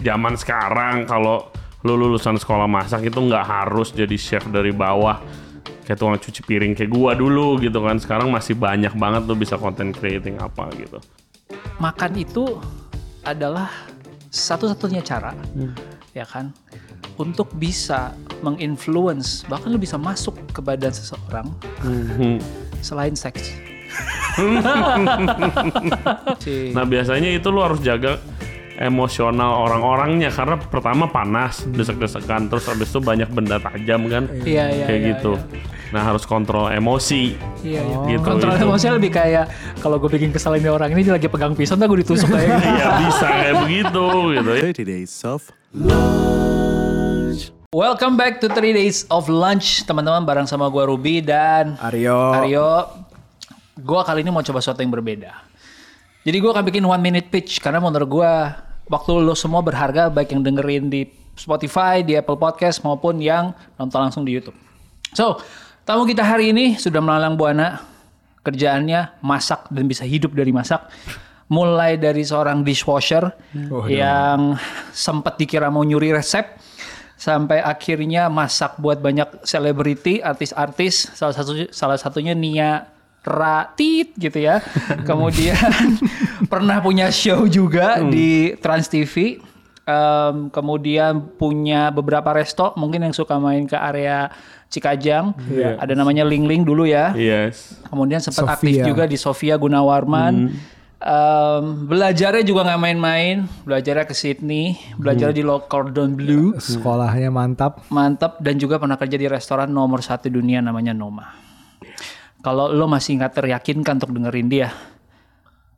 zaman sekarang kalau lu lulusan sekolah masak itu nggak harus jadi chef dari bawah kayak tukang cuci piring kayak gua dulu gitu kan sekarang masih banyak banget lu bisa content creating apa gitu makan itu adalah satu-satunya cara, Hmm. ya kan, untuk bisa menginfluence bahkan lu bisa masuk ke badan seseorang Hmm. selain seks. Nah biasanya itu lu harus jaga emosional orang-orangnya karena pertama panas, desek-desekan, terus habis itu banyak benda tajam kan, Iya iya. kayak iya, gitu. Nah harus kontrol emosi. Iya, iya. Gitu, Kontrol itu. emosinya lebih kayak kalau gue bikin kesal ini orang ini dia lagi pegang pisau, ntar gue ditusuk kayak gitu. Iya bisa kayak begitu gitu. 30 days of Welcome back to 3 Days of Lunch, teman-teman bareng sama gue Ruby dan Aryo. Aryo. Gue kali ini mau coba sesuatu yang berbeda. Jadi gue akan bikin one minute pitch karena menurut gue waktu lo semua berharga baik yang dengerin di Spotify, di Apple Podcast maupun yang nonton langsung di YouTube. So, tamu kita hari ini sudah melalang buana. Kerjaannya masak dan bisa hidup dari masak. Mulai dari seorang dishwasher yang sempat dikira mau nyuri resep sampai akhirnya masak buat banyak selebriti, artis-artis, salah satu salah satunya Nia Ratit gitu ya. Kemudian pernah punya show juga di Trans TV. Em, kemudian punya beberapa resto mungkin yang suka main ke area Cikajang. Ada namanya Ling Ling dulu ya. Yes. Kemudian sempat Sofia. aktif juga di Sofia Gunawarman. Em, belajarnya juga nggak main-main. Belajarnya ke Sydney, belajarnya di Low Cordon Bleu. Sekolahnya mantap. Mantap dan juga pernah kerja di restoran nomor satu dunia namanya Noma. Kalau lo masih nggak teryakinkan untuk dengerin dia,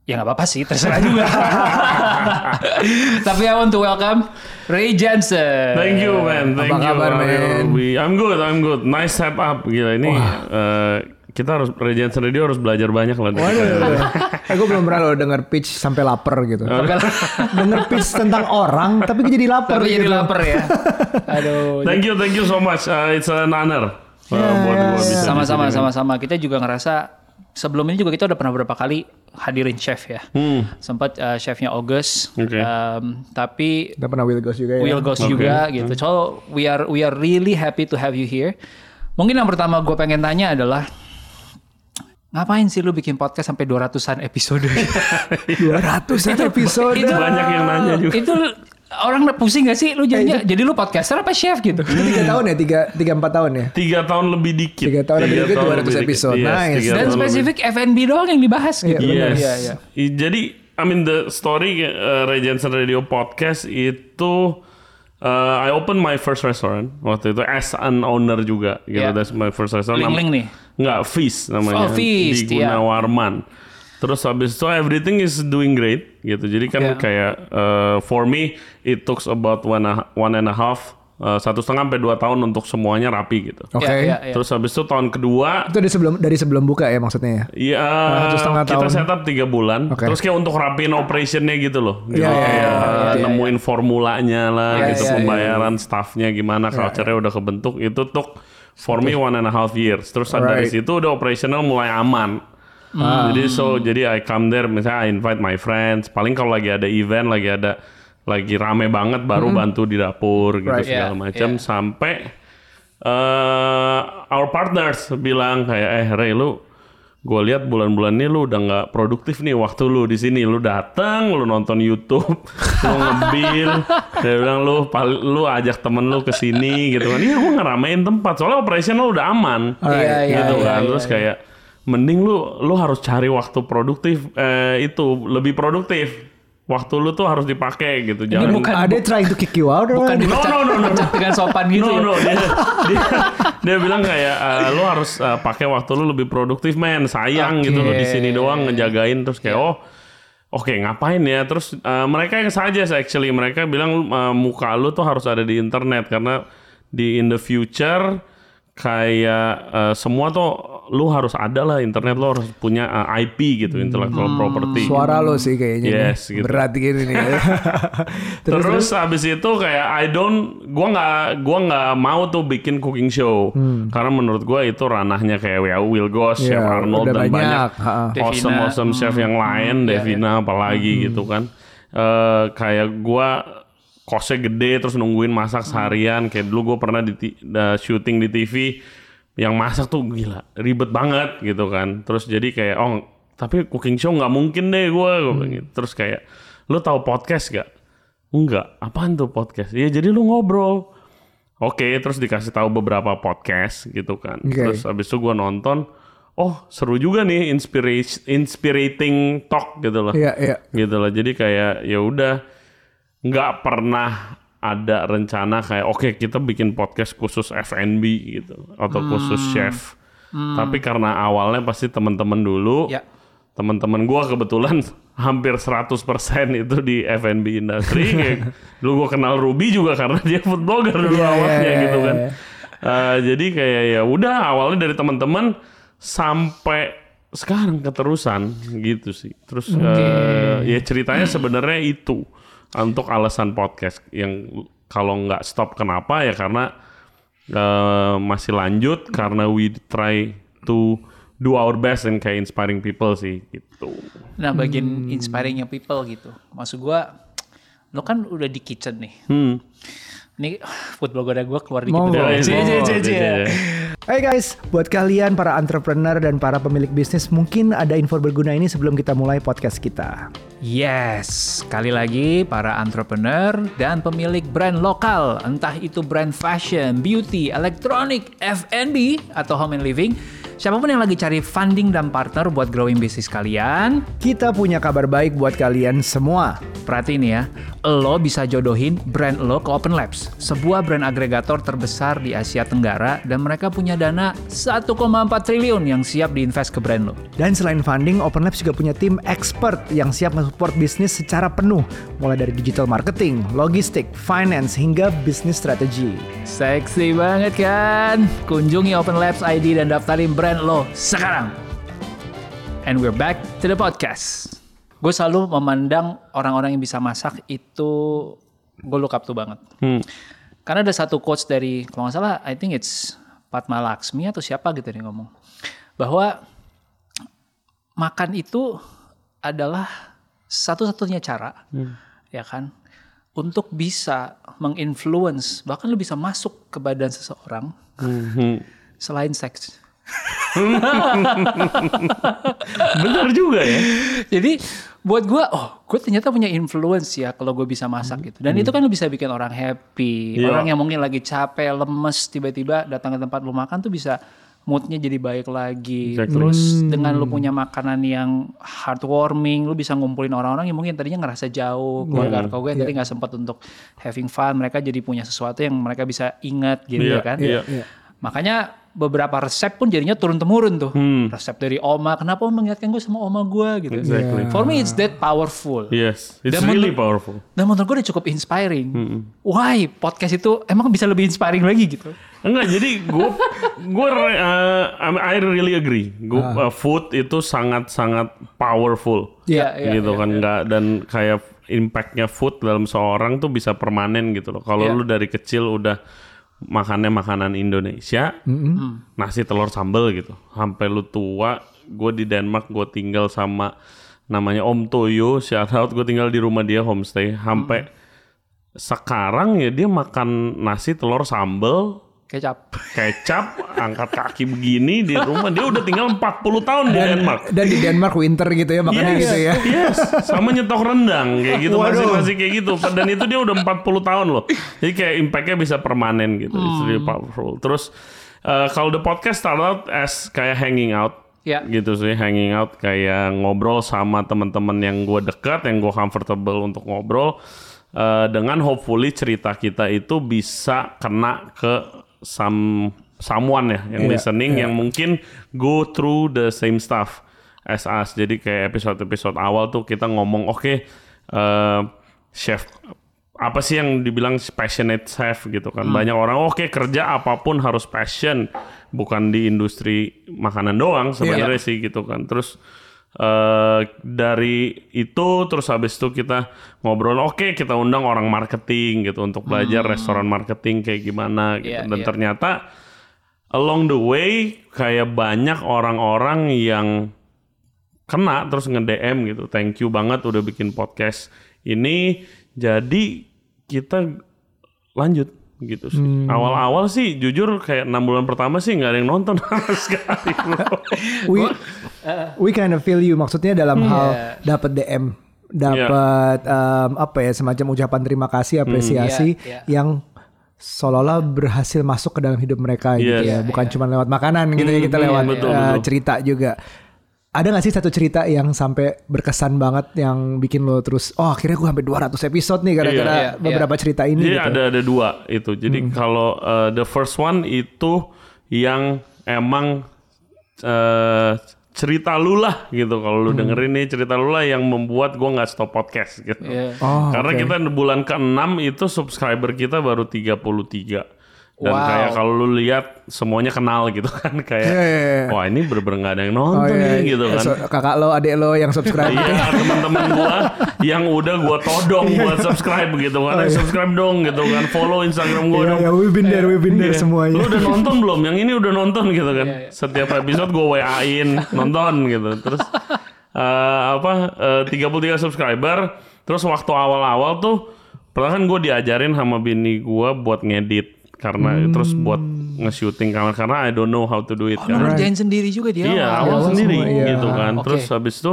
ya nggak apa-apa sih, terserah juga. Tapi I want to welcome Ray Jensen. Thank you man, thank Apa you. kabar, Aryo. man? We- I'm good, I'm good. Nice step up gila ini. eh, kita harus Regent Radio harus belajar banyak lah. Waduh, kita. eh, gue belum pernah loh denger pitch sampai lapar gitu. Sampai denger pitch tentang orang, tapi jadi lapar Tapi jadi gitu. lapar ya. Aduh. Thank you, thank you so much. Uh, it's an honor di Sama-sama, sama-sama. Kita juga ngerasa sebelum ini juga kita udah pernah beberapa kali hadirin chef ya. Hmm. Sempat uh, chefnya August. Oke. Um, tapi Kita pernah Will Ghost juga ya. Will Ghost Oke. juga gitu. So we are we are really happy to have you here. Mungkin yang pertama gue pengen tanya adalah ngapain sih lu bikin podcast sampai 200-an episode? 200 episode. itu Banyak yang nanya juga. Itu orang pusing gak sih lu jadinya jadi lu podcaster apa chef gitu? Itu tiga tahun ya, tiga, tiga empat tahun ya. Tiga tahun lebih dikit. Tiga tahun lebih dikit, 200 lebih dikit. episode. Yes, Nice. tiga Dan spesifik F&B doang yang dibahas gitu. Iya, Yes. Iya, iya. Jadi, I mean the story uh, Jensen Radio Podcast itu uh, I open my first restaurant waktu itu as an owner juga gitu. Yeah. That's my first restaurant. Ling Ling nih. Nggak, Feast namanya. Oh, Feast, Di iya. Gunawarman. Terus habis itu everything is doing great gitu. Jadi kan Yeah. kayak uh, for me it took about one, one and a half uh, satu setengah sampai dua tahun untuk semuanya rapi gitu. Oke. Iya, iya, iya. Terus habis itu tahun kedua Itu dari sebelum dari sebelum buka ya maksudnya ya. Iya, satu setengah kita tahun. setup tiga bulan. Oke. Terus kayak untuk rapiin operationnya gitu loh. Gitu, kayak iya, uh, nemuin formulanya lah, Iya, gitu iya, iya. pembayaran staffnya gimana, culture-nya udah kebentuk. Itu tuh for me one and a half years. Terus dari Alright. situ udah operational mulai aman. Jadi so jadi I come there misalnya I invite my friends. Paling kalau lagi ada event, lagi ada lagi rame banget baru bantu di dapur gitu Right. segala Yeah, macam yeah. sampai eh our partners bilang kayak eh Ray lu gue lihat bulan-bulan ini lu udah nggak produktif nih waktu lu di sini lu datang lu nonton YouTube lu ngebil dia bilang lu lu ajak temen lu ke sini gitu kan iya gue ngeramein tempat soalnya operasional udah aman Iya, iya, gitu iya, kan iya, terus iya. kayak mending lu lu harus cari waktu produktif eh, itu lebih produktif waktu lu tuh harus dipakai gitu Ini jangan bukan Are they trying to kick you out bukan what? dipecat, No, no, no, no. dengan sopan gitu no, ya. no, dia, dia, dia bilang kayak eh, lu harus eh, pakai waktu lu lebih produktif men sayang gitu Oke. lu di sini doang ngejagain terus kayak oh oke ngapain ya terus eh, mereka yang saja actually mereka bilang eh, muka lu tuh harus ada di internet karena di in the future kayak eh, semua tuh lu harus ada lah internet lu harus punya eh, IP gitu intellectual property Suara lo sih kayaknya. nih. Yes, gitu. Berat gini nih. Terus, terus, abis itu kayak I don't, gua nggak, gua nggak mau tuh bikin cooking show. Karena menurut gua itu ranahnya kayak ya Will Goss, Iya, Chef Arnold dan banyak, banyak, awesome awesome chef yang lain, Devina apalagi gitu kan. Eh kayak gua kosnya gede terus nungguin masak seharian. Kayak dulu gue pernah di da- syuting di TV yang masak tuh gila ribet banget gitu kan. Terus jadi kayak oh tapi cooking show nggak mungkin deh gue gitu. terus kayak lu tahu podcast gak enggak. Apaan tuh podcast? Ya jadi lu ngobrol. Oke terus dikasih tahu beberapa podcast gitu kan. Oke. terus abis itu gue nonton oh seru juga nih inspiration inspirating talk gitu loh. Iya, iya. gitu loh. Jadi kayak ya udah nggak pernah ada rencana kayak oke kita bikin podcast khusus F&B gitu. Atau khusus chef. Tapi karena awalnya pasti teman-teman dulu Ya. teman-teman gua kebetulan hampir 100% itu di F&B industry. Kayak dulu gua kenal Ruby juga karena dia food blogger dulu Iya, awalnya iya, gitu iya, kan. iya. Eh, jadi kayak ya udah awalnya dari teman-teman sampai sekarang keterusan gitu sih. Terus eh, ya ceritanya sebenarnya itu untuk alasan podcast yang kalau nggak stop kenapa ya karena eh, masih lanjut karena we try to do our best and kayak inspiring people sih gitu. Nah, bagian inspiringnya people gitu. Maksud gua, lo kan udah di kitchen nih. Hmm. Ini food blogger gue keluar dikit. Cie, cie. Hai guys, buat kalian para entrepreneur dan para pemilik bisnis mungkin ada info berguna ini sebelum kita mulai podcast kita. Yes, sekali lagi para entrepreneur dan pemilik brand lokal, entah itu brand fashion, beauty, elektronik, F&B, atau home and living, siapa pun yang lagi cari funding dan partner buat growing bisnis kalian, Kita punya kabar baik buat kalian semua. perhatiin ya, lo bisa jodohin brand lo ke Open Labs, sebuah brand agregator terbesar di Asia Tenggara dan mereka punya dana 1,4 triliun yang siap diinvest ke brand lo. Dan selain funding, Open Labs juga punya tim expert yang siap mensupport bisnis secara penuh, mulai dari digital marketing, logistik, finance, hingga bisnis strategi. Seksi banget kan? Kunjungi Open Labs ID dan daftarin brand lo sekarang. And we're back to the podcast. Gue selalu memandang orang-orang yang bisa masak itu gue look up tuh banget. Hmm. Karena ada satu quotes dari, kalau nggak salah, I think it's Padma Laksmi atau siapa gitu nih ngomong. Bahwa makan itu adalah satu-satunya cara, ya kan, untuk bisa menginfluence, bahkan lu bisa masuk ke badan seseorang Hmm. selain seks. Benar juga ya. Jadi buat gue, oh gue ternyata punya influence ya kalau gue bisa masak gitu. Dan itu kan bisa bikin orang happy. Iya. Orang yang mungkin lagi capek, lemes, tiba-tiba datang ke tempat lu makan tuh bisa moodnya jadi baik lagi. Exactly. Terus dengan lu punya makanan yang heartwarming, lu bisa ngumpulin orang-orang yang mungkin tadinya ngerasa jauh, keluarga kau gue yang tadi nggak sempat untuk having fun, mereka jadi punya sesuatu yang mereka bisa ingat gitu Iya, ya kan. iya. Makanya beberapa resep pun jadinya turun temurun tuh. Resep dari oma, kenapa om mengingatkan gue sama oma gue gitu. Exactly. For me it's that powerful. Yes, it's Dan really menurut- powerful. Dan menurut gue udah cukup inspiring. Why podcast itu emang bisa lebih inspiring lagi gitu? Enggak, jadi gue gue uh, I really agree. Gue uh, food itu sangat sangat powerful. Iya, iya, gitu iya, kan enggak dan kayak impactnya food dalam seorang tuh bisa permanen gitu loh. Kalau Iya. lu dari kecil udah makannya makanan Indonesia, nasi telur sambal gitu, sampai lu tua, gue di Denmark gue tinggal sama namanya Om Toyo, shout out gue tinggal di rumah dia homestay, sampai sekarang ya dia makan nasi telur sambal Kecap. kecap, angkat kaki begini di rumah. Dia udah tinggal 40 tahun di Denmark. Dan di Denmark winter gitu ya, makanya gitu ya. Yes, sama nyetok rendang kayak gitu masih Waduh. masih kayak gitu. Dan itu dia udah 40 tahun loh. Jadi kayak impactnya bisa permanen gitu. It's really powerful. Terus eh, kalau the podcast start out as kayak hanging out Ya. gitu sih hanging out kayak ngobrol sama teman-teman yang gue dekat yang gue comfortable untuk ngobrol Eh, dengan hopefully cerita kita itu bisa kena ke some someone ya yang Iya, listening yang mungkin go through the same stuff as us. Jadi kayak episode-episode awal tuh kita ngomong oke eh, chef apa sih yang dibilang passionate chef? gitu kan. Banyak orang oke kerja apa pun harus passion bukan di industri makanan doang sebenarnya sih gitu kan. Terus eh dari itu terus habis itu kita ngobrol oke kita undang orang marketing gitu untuk belajar restoran marketing kayak gimana gitu Iya, dan iya. ternyata along the way kayak banyak orang-orang yang kena terus nge-DM gitu. Thank you banget udah bikin podcast ini. Jadi kita lanjut gitu sih. Hmm. Awal-awal sih jujur kayak enam bulan pertama sih nggak ada yang nonton sama sekali. We, we kind of feel you. Maksudnya dalam hal Iya. dapat DM, dapat um, apa ya semacam ucapan terima kasih, apresiasi Iya, iya. yang seolah-olah berhasil masuk ke dalam hidup mereka gitu Yes. ya. Bukan cuma lewat makanan gitu ya, kita Hmm, lewat betul, uh, betul. cerita juga. Ada gak sih satu cerita yang sampai berkesan banget yang bikin lo terus oh akhirnya gue sampai 200 episode nih gara-gara Iya, iya, beberapa cerita ini Jadi gitu. ada ada dua itu. Jadi Hmm. kalau uh, the first one itu yang emang uh, cerita lu lah gitu. Kalau lu dengerin nih cerita lu lah yang membuat gua nggak stop podcast gitu. Iya. Oh, Karena oke. kita di bulan ke-6 itu subscriber kita baru 33. Dan Wow. kayak kalau lu lihat semuanya kenal gitu kan kayak Iya, iya, iya. wah ini bener-bener nggak ada yang Oh, nonton iya, nih iya. gitu kan. So, kakak lo, adik lo yang subscribe gitu. Iya teman-teman gua yang udah gua todong Iya, buat subscribe gitu kan. Eh, subscribe dong gitu kan. Follow Instagram gua Iya, dong. ya, we've been there, we've been there Iya. semuanya. Lu udah nonton belum? Yang ini udah nonton gitu kan. Iya, Setiap episode gue WA-in nonton gitu. Terus eh, apa eh, 33 subscriber. Terus waktu awal-awal tuh pernah kan gue diajarin sama bini gue buat ngedit karena Hmm. terus buat nge-shooting karena karena I don't know how to do it Oh, kan. ngerjain sendiri juga dia. Iya, awal. awal awal sendiri semua, iya. gitu kan. Oke. Terus habis itu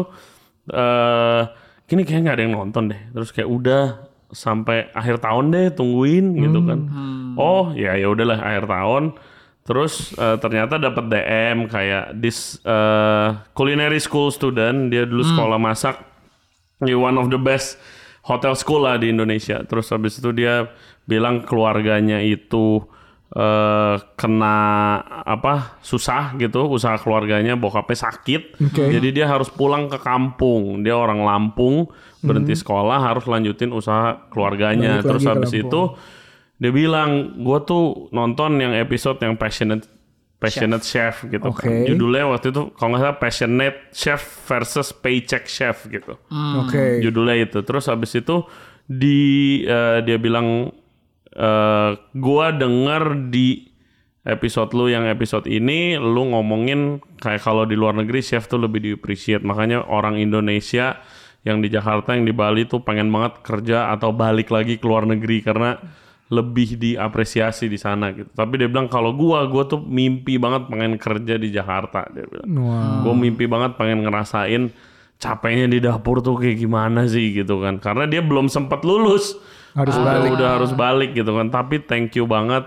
eh kini kayak nggak ada yang nonton deh. Terus kayak udah sampai akhir tahun deh tungguin gitu kan. Oh, ya ya udahlah akhir tahun. Terus eh, ternyata dapat DM kayak this eh, culinary school student, dia dulu sekolah masak di one of the best hotel school lah di Indonesia. Terus habis itu dia bilang keluarganya itu eh kena apa susah gitu usaha keluarganya bokapnya sakit. Jadi dia harus pulang ke kampung. Dia orang Lampung berhenti sekolah harus lanjutin usaha keluarganya. Balik terus habis itu dia bilang gue tuh nonton yang episode yang passionate passionate chef, gitu. Oke. kan judulnya waktu itu kalau nggak salah passionate chef versus paycheck chef gitu. Oke. judulnya itu. Terus habis itu di eh, dia bilang eh gua denger di episode lu yang episode ini lu ngomongin kayak kalau di luar negeri chef tuh lebih di appreciate makanya orang Indonesia yang di Jakarta yang di Bali tuh pengen banget kerja atau balik lagi ke luar negeri. Karena lebih diapresiasi di sana gitu. Tapi dia bilang kalau gua gua tuh mimpi banget pengen kerja di Jakarta dia bilang. Wow. Gue mimpi banget pengen ngerasain capeknya di dapur tuh kayak gimana sih gitu kan. Karena dia belum sempat lulus. Harus udah, balik. Udah harus balik gitu kan. Tapi thank you banget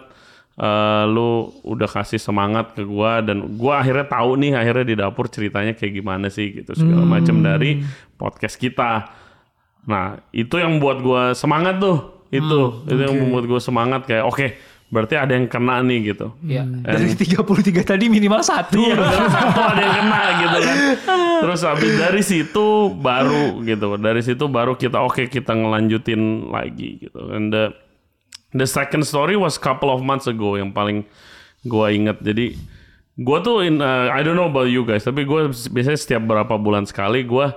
eh, lu udah kasih semangat ke gua dan gua akhirnya tahu nih akhirnya di dapur ceritanya kayak gimana sih gitu segala macam dari podcast kita. Nah, itu yang buat gua semangat tuh. Itu itu yang membuat gua semangat kayak oke, berarti ada yang kena nih gitu. Iya. Dari 33 tadi minimal satu. Iya, satu ada yang kena gitu kan. Terus habis dari situ baru gitu. Dari situ baru kita oke kita ngelanjutin lagi gitu. And the the second story was couple of months ago yang paling gua inget. Jadi gua tuh in uh, I don't know about you guys, tapi gua biasanya setiap berapa bulan sekali gua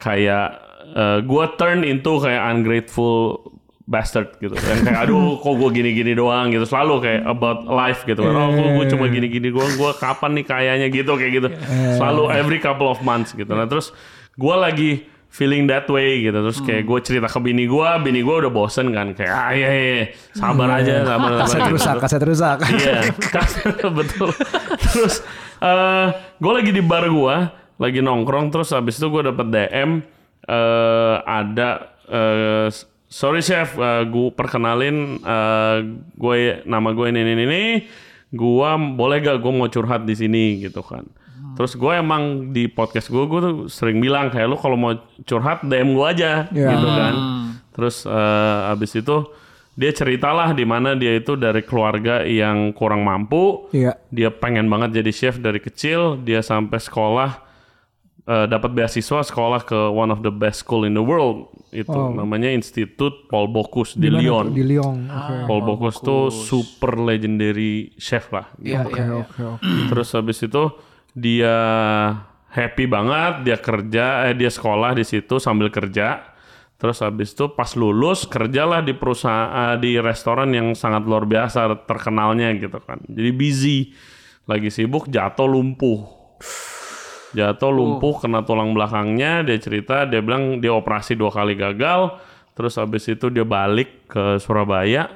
kayak uh, gua turn into kayak ungrateful bastard gitu. Yang kayak aduh kok gue gini-gini doang? gitu. Selalu kayak about life gitu. Kan oh kok gue cuma gini-gini gue gue kapan nih kayaknya? gitu kayak gitu. Selalu every couple of months gitu. Nah terus gue lagi feeling that way gitu. Terus kayak gue cerita ke bini gue bini gue udah bosen kan. Kayak ah iya iya iya, sabar aja sabar sabar. Kaset gitu. rusak, kaset rusak. Iya, betul. Terus eh gue lagi di bar gue, lagi nongkrong, terus habis itu gue dapet DM eh ada eh sorry chef, gue perkenalin eh gue nama gue ini ini ini, gue boleh gak gue mau curhat di sini gitu kan. Terus gue emang di podcast gue, gue tuh sering bilang kayak lu kalau mau curhat DM gue aja Iya. gitu kan. Terus eh, abis itu dia ceritalah di mana dia itu dari keluarga yang kurang mampu. Iya. Dia pengen banget jadi chef dari kecil. Dia sampai sekolah eh, dapat beasiswa sekolah ke one of the best school in the world. Itu namanya Institut Paul Bocuse di Di Lyon. Di Lyon. Oke. Paul Bocuse tuh super legendary chef lah. Iya, Oke, iya, iya. oke, oke. Terus habis itu dia happy banget, dia kerja, eh dia sekolah di situ sambil kerja. Terus habis itu pas lulus kerjalah di perusahaan di restoran yang sangat luar biasa terkenalnya gitu kan. Jadi busy, lagi sibuk jatuh lumpuh. Jatuh lumpuh kena tulang belakangnya, dia cerita, dia bilang dia operasi dua kali gagal, Terus habis itu dia balik ke Surabaya.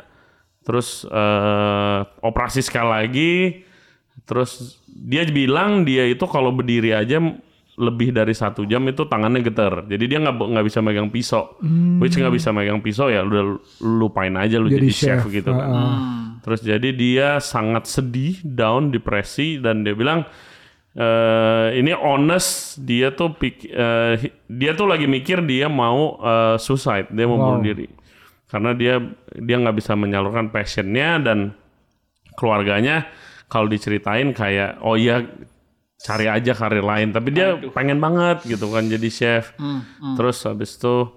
Terus eh, operasi sekali lagi. Terus dia bilang dia itu kalau berdiri aja lebih dari satu jam itu tangannya getar. Jadi dia nggak nggak bisa megang pisau. Which nggak bisa megang pisau ya udah lupain aja lu jadi, Jadi chef, chef, gitu kan. Terus jadi dia sangat sedih, down, depresi dan dia bilang eh ini honest dia tuh pik- hi- dia tuh lagi mikir dia mau eh, suicide, dia mau bunuh diri. Karena dia dia nggak bisa menyalurkan passionnya dan keluarganya kalau diceritain kayak oh iya cari aja karir lain. Tapi dia pengen banget gitu kan jadi chef. Terus habis itu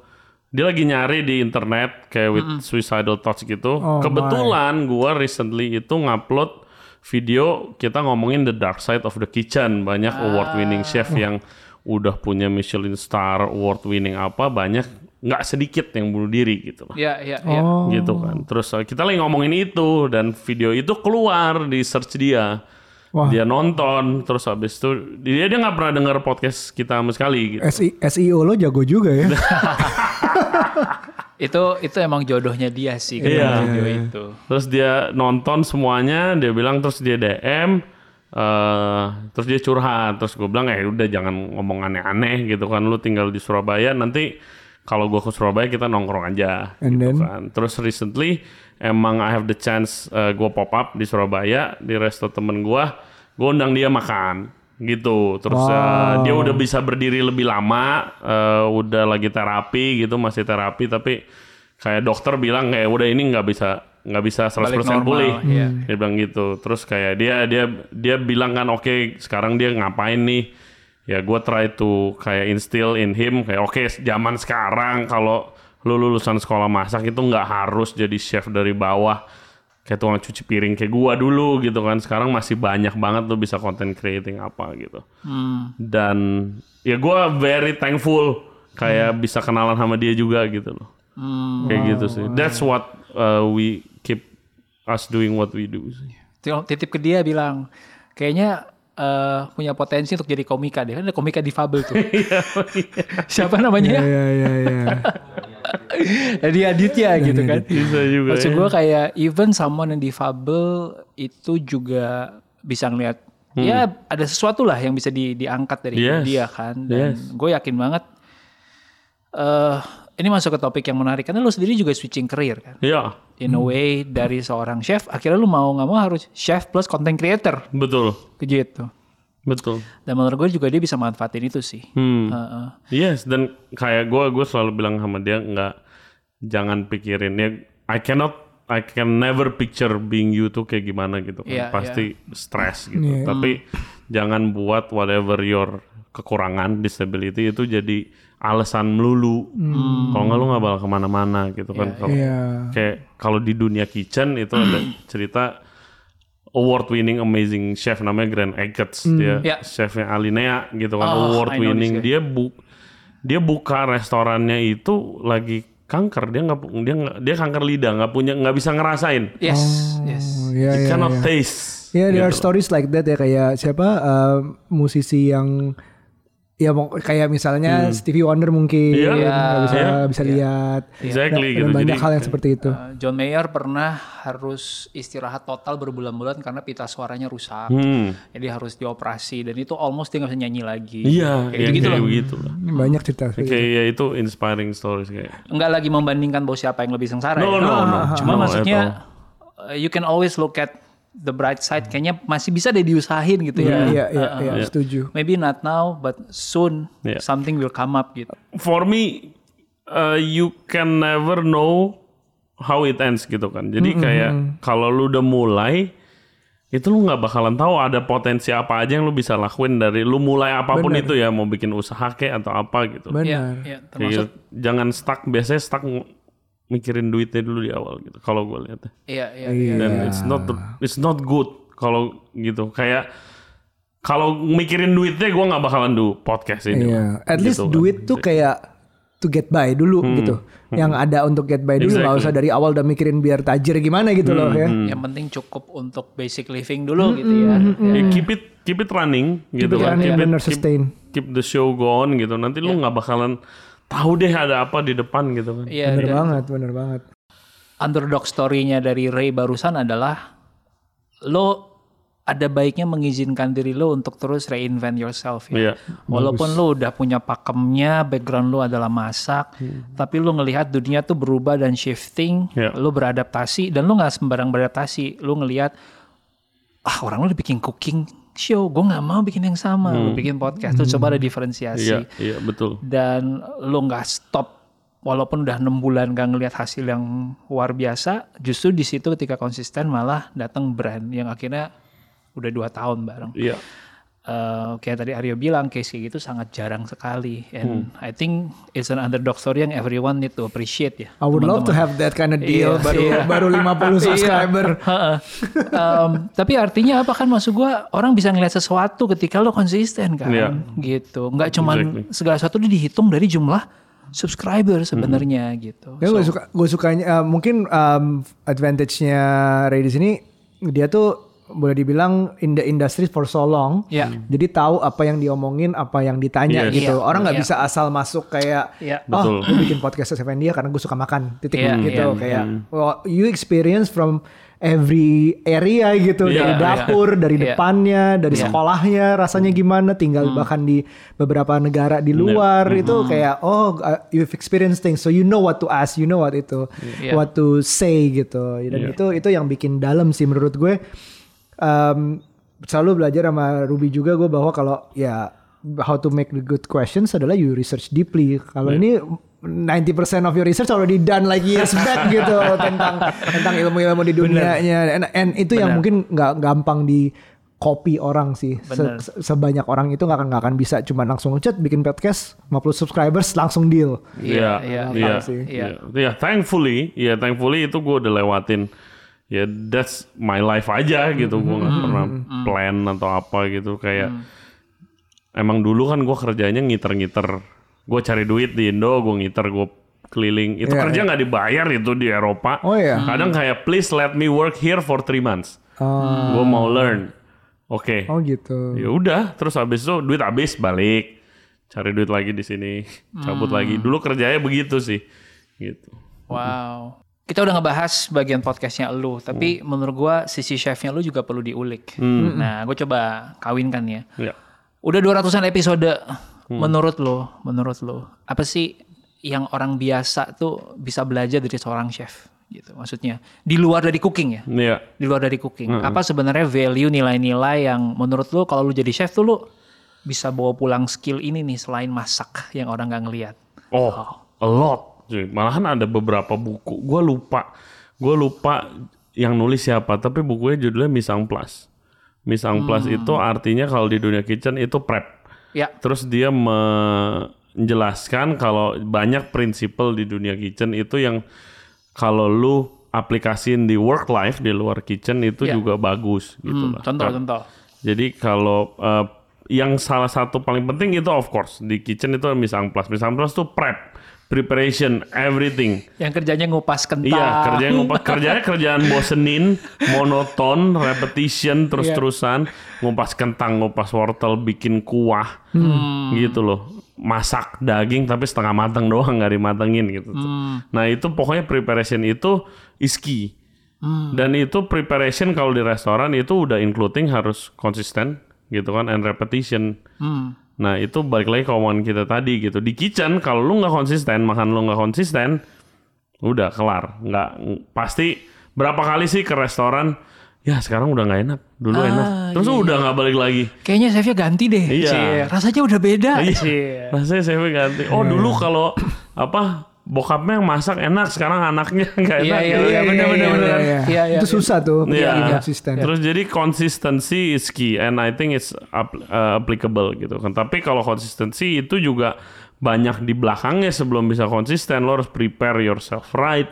dia lagi nyari di internet kayak with suicidal thoughts gitu. Oh, kebetulan gua recently itu ngupload video kita ngomongin the dark side of the kitchen banyak award winning chef yang udah punya Michelin star award winning apa banyak nggak sedikit yang bunuh diri gitu loh Iya, iya, iya. Oh. gitu kan. Terus uh, kita lagi ngomongin itu dan video itu keluar di search dia. Wah. Dia nonton terus habis itu dia dia nggak pernah denger podcast kita sama sekali gitu. SEO lo jago juga ya. Itu itu emang jodohnya dia sih ketemu Iya. video itu. Terus dia nonton semuanya, dia bilang terus dia DM eh terus dia curhat, terus gue bilang eh udah jangan ngomong aneh-aneh gitu kan, lu tinggal di Surabaya nanti kalau gue ke Surabaya kita nongkrong aja And gitu then? kan. Terus recently emang I have the chance gue pop up di Surabaya di resto temen gue, gue undang dia makan gitu. Terus eh, dia udah bisa berdiri lebih lama, eh, udah lagi terapi gitu, masih terapi tapi kayak dokter bilang kayak udah ini nggak bisa nggak bisa 100% Balik normal, pulih. iya. Dia bilang gitu. Terus kayak dia dia dia bilang kan oke sekarang dia ngapain nih? Ya gue try to kayak instill in him kayak oke zaman sekarang kalau lu lulusan sekolah masak itu nggak harus jadi chef dari bawah kayak tukang cuci piring kayak gua dulu gitu kan. Sekarang masih banyak banget lu bisa content creating apa gitu. Dan ya gua very thankful kayak bisa kenalan sama dia juga gitu loh. Kayak gitu sih. that's what uh, we keep us doing what we do sih. Titip ke dia bilang, kayaknya eh, punya potensi untuk jadi komika dia kan ada komika difabel tuh. Siapa namanya? Iya iya iya. Jadi Aditya gitu kan. bisa juga Maksud ya. gue kayak even someone yang difabel itu juga bisa ngeliat ya ada sesuatu lah yang bisa di, diangkat dari Hmm. Yes. dia kan dan Yes. gue yakin banget eh ini masuk ke topik yang menarik karena lu sendiri juga switching career kan Iya, in a way dari seorang chef akhirnya lu mau nggak mau harus chef plus content creator betul, gitu betul. dan menurut gue juga dia bisa manfaatin itu sih Hmm. Heeh. Yes, dan kayak gue gue selalu bilang sama dia nggak jangan pikirin ya I cannot I can never picture being you tuh kayak gimana gitu kan. Iya, Pasti stres gitu. Iya. Tapi jangan buat whatever your kekurangan disability itu jadi alasan melulu. Kalau nggak lu nggak bakal ke mana-mana gitu kan. Iya. kayak kalau di dunia kitchen itu ada cerita award winning amazing chef namanya Grand Eggets dia Ya. chefnya Alinea gitu kan Oh, award winning dia bu dia buka restorannya itu lagi kanker dia nggak dia nggak dia kanker lidah nggak punya nggak bisa ngerasain yes yes Oh, Iya you iya. cannot iya. taste Ya, there are gitu. stories like that ya kayak siapa uh, musisi yang ya kayak misalnya Stevie Wonder mungkin Iya. nggak bisa Iya. bisa lihat Exactly dan, gitu. dan banyak Jadi- hal yang seperti itu. Uh, John Mayer pernah harus istirahat total berbulan-bulan karena pita suaranya rusak. Hmm. Jadi harus dioperasi dan itu almost dia nggak bisa nyanyi lagi. iya Kayak kayak gitu kayak loh. begitu lah Ini banyak cerita. itu. kayak ya itu inspiring stories kayak Enggak lagi membandingkan bahwa siapa yang lebih sengsara. no ya. no no Cuma no, maksudnya uh, you can always look at the bright side. Kayaknya masih bisa deh diusahain gitu ya. Iya iya iya setuju. Maybe not now, but soon Yeah. something will come up gitu. for me uh, you can never know how it ends gitu kan. Jadi kayak kalau lu udah mulai itu lu nggak bakalan tahu ada potensi apa aja yang lu bisa lakuin dari lu mulai apa pun itu ya mau bikin usaha kek atau apa gitu. Benar. Iya, iya, Kayak termasuk gitu. jangan stuck biasanya stuck mikirin duitnya dulu di awal gitu. Kalau gue lihat iya iya iya. dan it's not it's not good kalau gitu kayak kalau mikirin duitnya gue nggak bakalan do podcast ini. Iya. At least Gitu kan. duit tuh kayak to get by dulu gitu. Yang ada untuk get by dulu nggak Exactly. usah dari awal udah mikirin biar tajir gimana gitu loh ya. Yang penting cukup untuk basic living dulu gitu ya. Ya, keep it keep it running gitu Keep it kan. running, Keep it- bener, keep- sustain. keep the show go on gitu. Nanti lu nggak bakalan tahu deh ada apa di depan gitu kan. Iya, Bener banget, bener banget. underdog story-nya dari Ray barusan adalah lo ada baiknya mengizinkan diri lo untuk terus reinvent yourself ya. Iya. Walaupun lo udah punya pakemnya, background lo adalah masak, tapi lo ngelihat dunia tuh berubah dan shifting, Iya. lo beradaptasi dan lo nggak sembarang beradaptasi, lo ngelihat ah orang lo udah bikin cooking show, gue nggak mau bikin yang sama, lo bikin podcast, lo coba ada diferensiasi. Iya, iya betul. dan lo nggak stop walaupun udah enam bulan gak ngelihat hasil yang luar biasa justru di situ ketika konsisten malah datang brand yang akhirnya udah dua tahun bareng. Iya. Eh, kayak tadi Aryo bilang case kayak gitu sangat jarang sekali and Hmm. I think it's an underdog story yang everyone need to appreciate ya I would love to have that kind of deal Iya, baru iya. baru 50 subscriber. Heeh. Em, tapi artinya apa kan maksud gua orang bisa ngeliat sesuatu ketika lo konsisten kan Iya. gitu nggak cuman Exactly. segala sesuatu dihitung dari jumlah subscriber sebenarnya gitu Ya gue suka gue sukanya eh, mungkin um, advantage-nya Ray di sini dia tuh boleh dibilang in the industry for so long. Ya. Jadi tahu apa yang diomongin, apa yang ditanya Yes. gitu. Iya. Orang nggak Iya. bisa asal masuk kayak Iya. oh, gue bikin podcast Seven dia karena gue suka makan. Titik Iya, gitu iya. kayak well, you experience from every area gitu Iya, dari dapur, dari Iya. depannya, dari Iya. sekolahnya rasanya gimana, tinggal bahkan di beberapa negara di luar itu kayak oh uh, you've experienced things so you know what to ask, you know what itu Iya. what to say gitu. Dan Iya. itu itu yang bikin dalam sih menurut gue. Um, selalu belajar sama Ruby juga gue bahwa kalau ya how to make the good questions adalah you research deeply. Kalau ini 90% of your research already done like years back gitu tentang tentang ilmu-ilmu di dunianya and, and itu yang Bener. mungkin nggak gampang di copy orang sih Se- Bener. se- sebanyak orang itu nggak akan nggak akan bisa cuma langsung chat bikin podcast 50 subscribers langsung deal Iya, iya, iya, iya sih. iya, iya. Thankfully, ya thankfully itu gue udah lewatin. Ya that's my life aja gitu. Gue nggak pernah plan atau apa gitu. Kayak emang dulu kan gue kerjanya ngiter-ngiter. Gue cari duit di Indo, gue ngiter, gue keliling. Itu Iya, kerja nggak dibayar itu di Eropa. Oh, iya. Kadang kayak please let me work here for three months. Oh, Gue mau learn. Oke. oh gitu Ya udah, terus habis itu duit habis balik. Cari duit lagi di sini, cabut lagi. Dulu kerjanya begitu sih. Gitu. Wow. Kita udah ngebahas bagian podcastnya lu, tapi menurut gua sisi chefnya lu juga perlu diulik. Nah, gue coba kawinkan ya. Ya. Udah 200-an episode. Menurut lo, menurut lo, apa sih yang orang biasa tuh bisa belajar dari seorang chef gitu? Maksudnya di luar dari cooking ya? Iya. Di luar dari cooking. Apa sebenarnya value nilai-nilai yang menurut lo kalau lu jadi chef tuh lu bisa bawa pulang skill ini nih selain masak yang orang nggak ngelihat? Oh, a lot. Cuy. Malahan ada beberapa buku. Gue lupa. Gue lupa yang nulis siapa. Tapi bukunya judulnya Misang Plus. Misang Plus itu artinya kalau di dunia kitchen itu prep. Ya. Terus dia menjelaskan kalau banyak prinsipal di dunia kitchen itu yang kalau lu aplikasiin di work life di luar kitchen itu Ya. juga bagus gitu Hmm, lah. contoh, contoh. Jadi kalau eh, yang salah satu paling penting itu of course di kitchen itu misang plus. Misang plus itu prep, preparation, everything. Yang kerjanya ngupas kentang. Iya, kerjanya ngupas kerjanya kerjaan bosenin, monoton, repetition terus-terusan, ngupas kentang, ngupas wortel, bikin kuah. Gitu loh. Masak daging tapi setengah matang doang nggak dimatengin gitu. Nah, itu pokoknya preparation itu is key. Dan itu preparation kalau di restoran itu udah including harus konsisten gitu kan and repetition. Hmm. Nah itu balik lagi ke omongan kita tadi gitu. Di kitchen kalau lu nggak konsisten, makan lu nggak konsisten, udah kelar. Nggak pasti berapa kali sih ke restoran? Ya sekarang udah nggak enak. Dulu Ah, enak. Terus udah nggak balik lagi. Kayaknya chefnya ganti deh. Iya. Cie. Rasanya udah beda. Iya. Cie. Rasanya saya ganti. Oh dulu kalau apa bokapnya yang masak enak, sekarang anaknya nggak Iya, enak. iya, gitu. iya, bener, bener, bener. Iya, iya, itu iya. susah tuh Iya. bikin konsisten Terus jadi consistency is key and I think it's uh, applicable gitu kan. Tapi kalau konsistensi itu juga banyak di belakangnya sebelum bisa konsisten lo harus prepare yourself right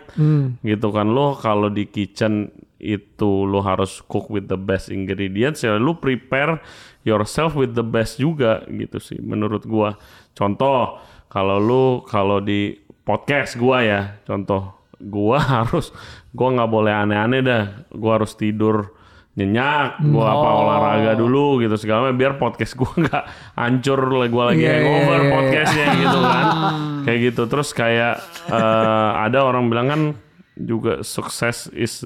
gitu kan lo kalau di kitchen itu lo harus cook with the best ingredients ya lo prepare yourself with the best juga gitu sih menurut gua contoh kalau lo kalau di podcast gua ya contoh gua harus gua nggak boleh aneh-aneh dah gua harus tidur nyenyak, gue apa Oh. olahraga dulu gitu segala macam biar podcast gue nggak hancur gue lagi Iya, iya, hangover iya, iya. podcastnya gitu kan, kayak gitu. Terus kayak eh, ada orang bilang kan juga sukses is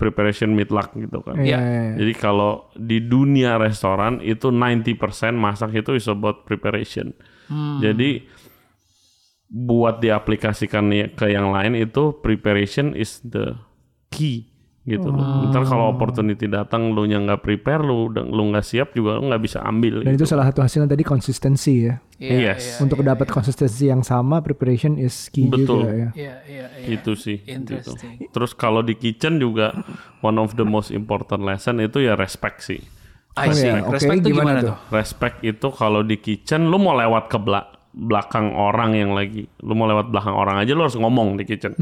preparation meet luck gitu kan. Iya. Jadi kalau di dunia restoran itu 90% masak itu is about preparation. Jadi buat diaplikasikan ke yang lain itu preparation is the key gitu loh. Ntar kalau opportunity datang lu nya nggak prepare lu udah- lu nggak siap juga lu nggak bisa ambil. Dan gitu. itu salah satu hasilnya tadi konsistensi ya. Iya, Yes. Untuk dapat konsistensi yang sama, preparation is key Betul. juga ya. Iya, iya, iya. itu sih. gitu. Terus kalau di kitchen juga one of the most important lesson itu ya respect sih. I see. ya, oke, Respect tuh gimana gimana tuh? Respect itu kalau di kitchen lu mau lewat ke bela- belakang orang yang lagi lu mau lewat belakang orang aja lu harus ngomong di kitchen.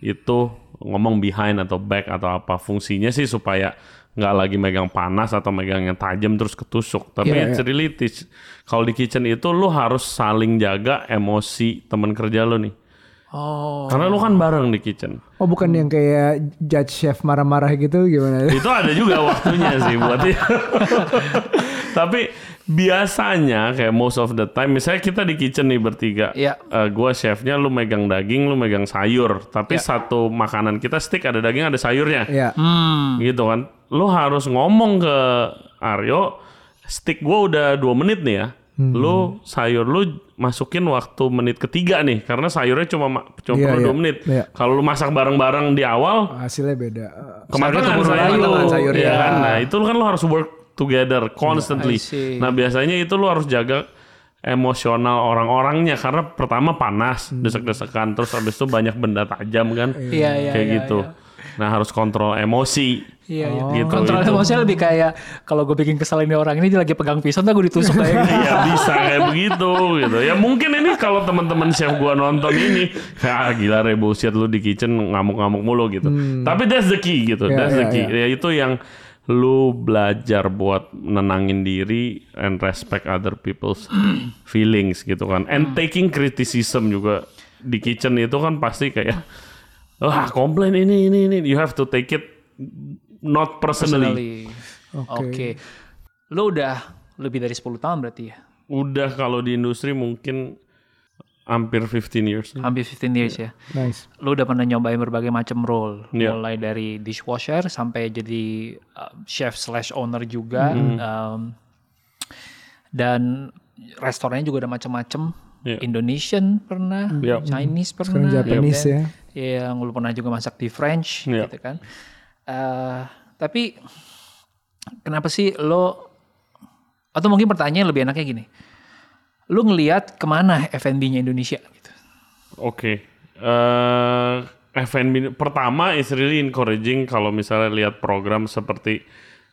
Itu ngomong behind atau back atau apa fungsinya sih supaya nggak lagi megang panas atau megang yang tajam terus ketusuk. Tapi Iya, it's really teach- kalau di kitchen itu lu harus saling jaga emosi teman kerja lu nih. Oh. Karena lu kan bareng di kitchen. Oh bukan yang kayak judge chef marah-marah gitu gimana? itu ada juga waktunya sih buat. Tapi biasanya kayak most of the time, misalnya kita di kitchen nih bertiga, Iya. Eh, gua chefnya, lu megang daging, lu megang sayur, tapi Iya. satu makanan kita stick ada daging ada sayurnya, Ya. Hmm. gitu kan? Lu harus ngomong ke Aryo, stick gua udah dua menit nih ya. Hmm. Lu sayur lu masukin waktu menit ketiga nih karena sayurnya cuma ma- cuma Iya, perlu iya. dua menit. Iya. Kalau lu masak bareng-bareng di awal, Hasilnya beda. kematangan keburu sayur, layu. kematangan sayur Iya. ya kan. Nah, itu kan lo harus work together constantly. Nah, biasanya itu lo harus jaga emosional orang-orangnya karena pertama panas, Hmm. desek-desekan, terus habis itu banyak benda tajam kan. Iya, iya, Kayak iya, gitu. Nah, harus kontrol emosi. Iya, iya. Gitu, Kontrol itu. emosinya lebih kayak kalau gue bikin kesel ini orang ini dia lagi pegang pisau, ntar gue ditusuk kayak gitu. ya bisa kayak begitu gitu. Ya mungkin ini kalau teman-teman chef gua nonton ini, kayak ah, gila re bullshit lu di kitchen ngamuk-ngamuk mulu gitu. Tapi that's the key gitu. Ya, that's the ya, key. Ya itu yang lu belajar buat nenangin diri and respect other people's feelings gitu kan. And taking criticism juga di kitchen itu kan pasti kayak wah komplain ini ini ini you have to take it not personally. Personally. Oke. Lu udah lebih dari 10 tahun berarti ya? Udah kalau di industri mungkin hampir 15 years. Hampir 15 years ya. Nice. Lu udah pernah nyobain berbagai macam role, Iya. mulai dari dishwasher sampai jadi uh, chef slash owner juga, Hmm. Um, dan restorannya juga ada macam-macam. Iya. Indonesian pernah, Iya. Chinese Sekarang pernah, Japanese dan- ya. yang lu pernah juga masak di French, Iya. gitu kan. Eh, tapi kenapa sih lo atau mungkin pertanyaan lebih enaknya gini, lu ngelihat ke mana F&B-nya Indonesia? Gitu. Oke. Eh F&B pertama is really encouraging kalau misalnya lihat program seperti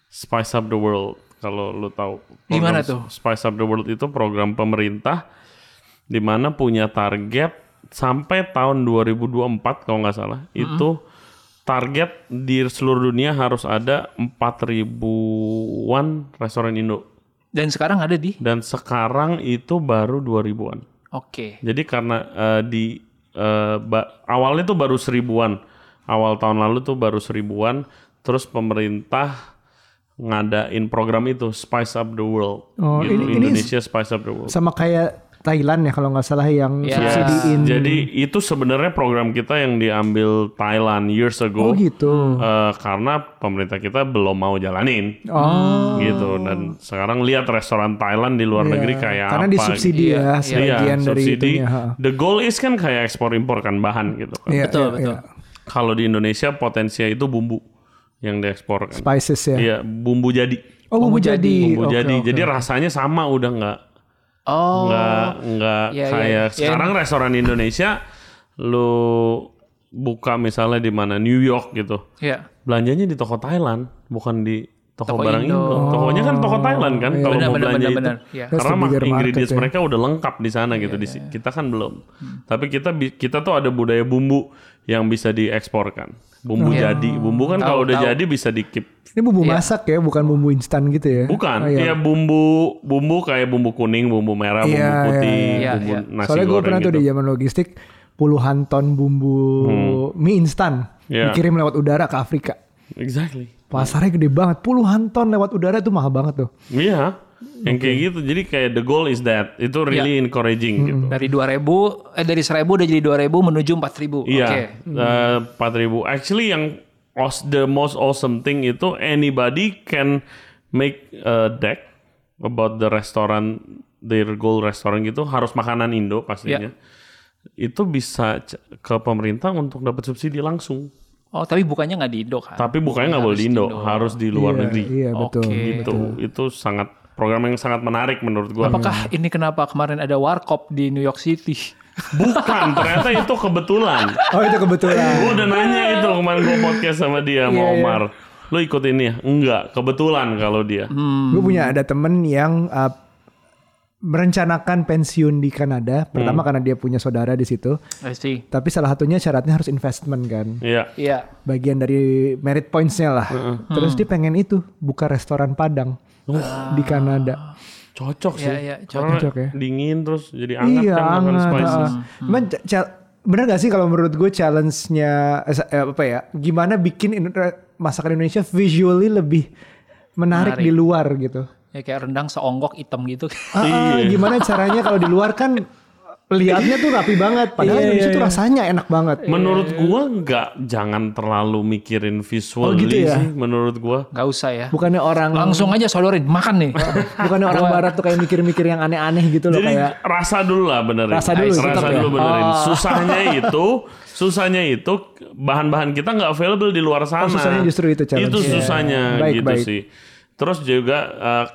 Spice Up the World. Kalau lu tahu Gimana tuh? Spice Up the World itu program pemerintah di mana punya target sampai tahun 2024 kalau nggak salah. Itu target di seluruh dunia harus ada 4000-an restoran Indo. Dan sekarang ada di, Dan sekarang itu baru 2000-an. oke, Jadi karena eh, di ba- awalnya tuh baru seribuan, awal tahun lalu tuh baru seribuan, terus pemerintah ngadain program itu Spice Up the World, Oh, gitu ini- ini Indonesia Spice Up the World. Sama kayak Thailand ya kalau nggak salah yang Ya. subsidiin. Jadi itu sebenarnya program kita yang diambil Thailand years ago, Oh gitu. eh, karena pemerintah kita belum mau jalanin, Oh. gitu. Dan sekarang lihat restoran Thailand di luar negeri kayak Karena apa? disubsidi Iya, ya iya. sebagian dari subsidi. itunya. The goal is kan kayak ekspor impor kan bahan gitu kan. Iya, betul iya, betul. iya. Kalau di Indonesia potensinya itu bumbu yang diekspor kan. Spices ya. Iya, bumbu jadi. Oh bumbu Bumbu jadi. Bumbu Oke, jadi. oke. Jadi rasanya sama udah nggak Oh, nggak nggak Iya, iya. kayak Iya. sekarang restoran Indonesia lu buka misalnya di mana New York gitu. ya, Belanjanya di toko Thailand, bukan di toko, Toko barang Indo. Indo. Tokonya kan toko Thailand kan iya. kalau mau benar, belanja benar, itu. benar. Iya. That's Karena market ingredients ya. mereka udah lengkap di sana gitu. Di si- kita kan belum. Tapi kita kita tuh ada budaya bumbu yang bisa dieksporkan. Bumbu jadi. Bumbu kan kalau udah tahu. jadi bisa di keep. Ini bumbu Iya. masak ya, bukan bumbu instan gitu ya? Bukan, Oh, iya. ya bumbu bumbu kayak bumbu kuning, bumbu merah, bumbu Iya, putih, iya, bumbu iya. nasi Soalnya gue pernah tuh gitu. di zaman logistik puluhan ton bumbu mie instan Iya. dikirim lewat udara ke Afrika. Exactly. Pasarnya gede banget, puluhan ton lewat udara itu mahal banget tuh. Iya. Yang kayak gitu. Jadi kayak the goal is that. Itu really encouraging gitu. Dari 2000 eh dari 1000 udah jadi 2000 menuju 4000. Iya. Oke. eh, 4000. Actually yang the most awesome thing itu anybody can make a deck about the restaurant their goal restaurant gitu harus makanan Indo pastinya. Itu bisa ke pemerintah untuk dapat subsidi langsung. Oh, tapi bukannya nggak di Indo kan? Tapi bukannya nggak boleh di Indo, harus di luar Iya, negeri. Iya betul. Oke. Itu itu sangat program yang sangat menarik menurut gua. Apakah ini kenapa kemarin ada warkop di New York City? Bukan, ternyata itu kebetulan. Oh itu kebetulan. Gue udah nanya itu kemarin gue podcast sama dia sama Iya, iya. Omar. Lo ikut ini ya? Enggak, kebetulan kalau dia. Hmm. Gue punya ada temen yang uh, merencanakan pensiun di Kanada. Pertama karena dia punya saudara di situ. I see. Tapi salah satunya syaratnya harus investment kan. Iya. Iya. Bagian dari merit pointsnya lah. Terus dia pengen itu buka restoran Padang di Kanada. Cocok sih. Iya, iya, Karena cocok ya. dingin terus jadi hangat iya, kan makan spices. ah. Cuman bener gak sih kalau menurut gue challenge-nya eh, eh, apa ya? Gimana bikin Indo- masakan Indonesia visually lebih menarik, Menarik. di luar gitu. Ya kayak rendang seonggok hitam gitu. Ah, ah, Iya. gimana caranya kalau di luar kan lihatnya tuh rapi banget, padahal Iya, Indonesia iya, tuh iya. rasanya enak banget. Menurut gua nggak jangan terlalu mikirin visual Oh, gitu ya? sih menurut gua. Nggak usah ya. Bukannya orang Langsung aja sodorin, makan nih. bukannya orang barat tuh kayak mikir-mikir yang aneh-aneh gitu loh Jadi kayak rasa dulu lah benerin. Rasa dulu, rasa tetap ya? dulu benerin. Oh. Susahnya itu, susahnya itu bahan-bahan kita nggak available di luar sana. Oh, susahnya justru itu challenge. Itu Iya. susahnya Baik, gitu baik. sih. Terus juga eh,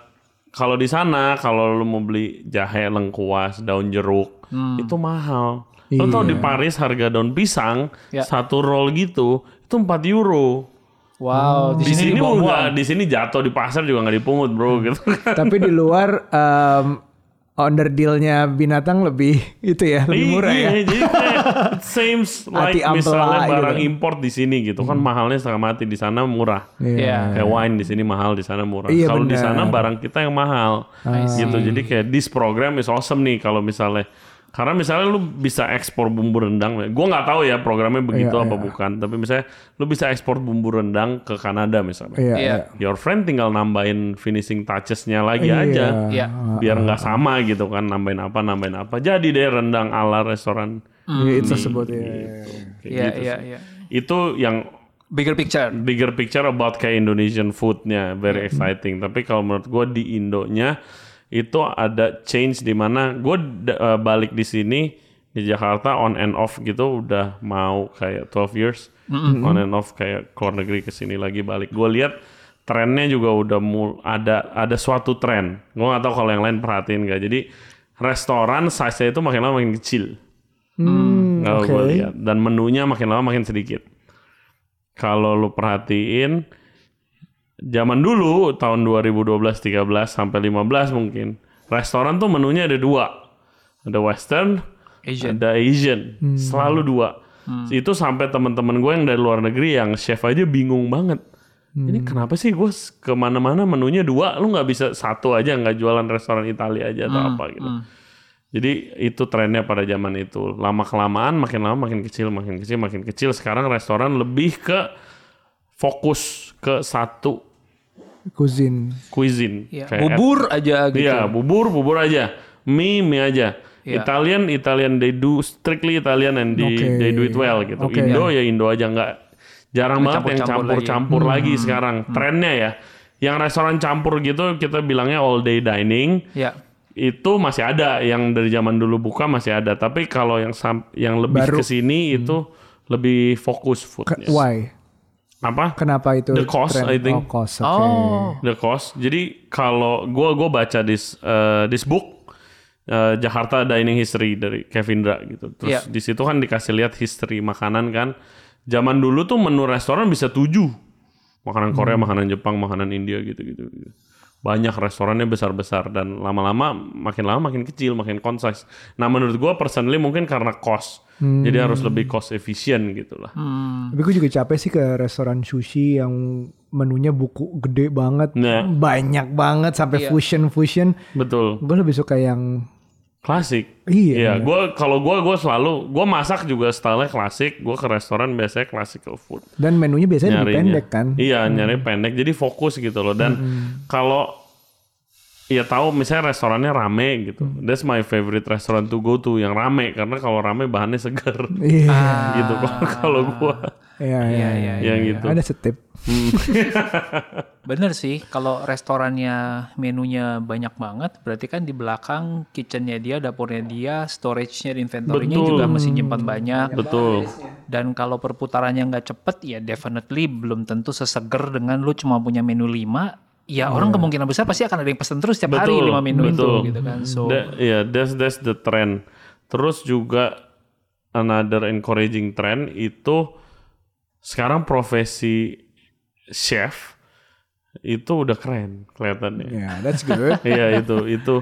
kalau di sana kalau lu mau beli jahe lengkuas, daun jeruk, Hmm. itu mahal. Lo tau di Paris harga daun pisang Ya. satu roll gitu itu 4 euro. Wow, Di, sini udah di sini jatuh di pasar juga nggak dipungut, Bro gitu. tapi di luar um, under dealnya binatang lebih itu ya lebih murah iya, ya. Jadi it seems like ampela misalnya gitu. barang import di sini gitu kan mahalnya setengah mati di sana murah. Iya. Kayak wine di sini mahal di sana murah. Iya, kalau di sana barang kita yang mahal gitu. Jadi kayak this program is awesome nih kalau misalnya karena misalnya lu bisa ekspor bumbu rendang, gue nggak tahu ya programnya begitu Iya, apa iya. bukan. Tapi misalnya lu bisa ekspor bumbu rendang ke Kanada misalnya. Iya. Iya. Your friend tinggal nambahin finishing touches-nya lagi Iya. aja Iya. biar nggak sama gitu kan nambahin apa nambahin apa jadi deh rendang ala restoran Iya, itu tersebut ya. Kayak Iya, gitu iya, iya. itu yang Bigger picture. bigger picture about kayak Indonesian foodnya very Hmm. exciting tapi kalau menurut gue di Indonya itu ada change di mana gue uh, balik di sini di Jakarta on and off gitu udah mau kayak 12 years on and off kayak keluar negeri ke sini lagi balik. Gue lihat trennya juga udah mul ada ada suatu tren. Gue nggak tahu kalau yang lain perhatiin nggak. Jadi restoran size itu makin lama makin kecil. Hmm, kalau oke. gue lihat. Dan menunya makin lama makin sedikit. Kalau lu perhatiin zaman dulu tahun 2012 13 sampai 15 mungkin restoran tuh menunya ada dua. Ada western Asian. ada Asian. Selalu dua. Itu sampai teman-teman gue yang dari luar negeri yang chef aja bingung banget. Ini kenapa sih gue ke mana-mana menunya dua? Lu nggak bisa satu aja nggak jualan restoran Italia aja atau apa gitu. Jadi itu trennya pada zaman itu. Lama kelamaan makin lama makin kecil makin kecil makin kecil. Sekarang restoran lebih ke fokus ke satu Cuisine. cuisine Iya. Kayak Bubur aja gitu. Iya, bubur, bubur aja. Mie, mie aja. Iya. Italian, Italian they do strictly Italian and they, Oke. they do it well gitu. Oke. Indo ya Indo aja nggak jarang Nggak banget yang campur-campur lagi. lagi, sekarang. Trennya ya. Yang restoran campur gitu kita bilangnya all day dining. Iya. Itu masih ada yang dari zaman dulu buka masih ada. Tapi kalau yang yang lebih ke sini itu lebih fokus foodnya. Why? Apa? Kenapa itu? The cost, trend? I think. Oh, cost. Oke. Oh. The cost. Jadi kalau gua gua baca this uh, this book uh, Jakarta Dining History dari Kevin Dra gitu. Terus Iya. di situ kan dikasih lihat history makanan kan. Zaman dulu tuh menu restoran bisa tujuh. Makanan Korea, makanan Jepang, makanan India gitu-gitu. gitu. Banyak restorannya besar-besar dan lama-lama makin lama makin kecil, makin concise. Nah, menurut gua personally mungkin karena cost. Jadi harus lebih cost efficient gitu lah. Tapi gue juga capek sih ke restoran sushi yang menunya buku gede banget, Nah. banyak banget sampai Iya. fusion fusion. Betul. Gue lebih suka yang Klasik. Iya. Gue kalau gue gue selalu gue masak juga style klasik. Gue ke restoran biasanya classical food. Dan menunya biasanya lebih pendek kan. Iya nyari pendek. Jadi fokus gitu loh. Dan kalau ya tahu misalnya restorannya rame gitu. That's my favorite restaurant to go to yang rame karena kalau rame bahannya segar. Iya. gitu kalau kalau gue Iya, iya, iya. yang gitu. Ada setip. Bener sih, kalau restorannya menunya banyak banget, berarti kan di belakang kitchennya dia, dapurnya dia, storage-nya, inventory-nya Betul. juga mesti nyimpan banyak. Betul. Dan kalau perputarannya nggak cepet, ya definitely belum tentu seseger dengan lu cuma punya menu 5. Ya orang kemungkinan besar pasti akan ada yang pesen terus setiap hari Betul, 5 menu betul. itu gitu kan. So That- yeah, that's that's the trend. Terus juga another encouraging trend itu sekarang profesi chef itu udah keren kelihatannya. Ya, that's good. Iya itu itu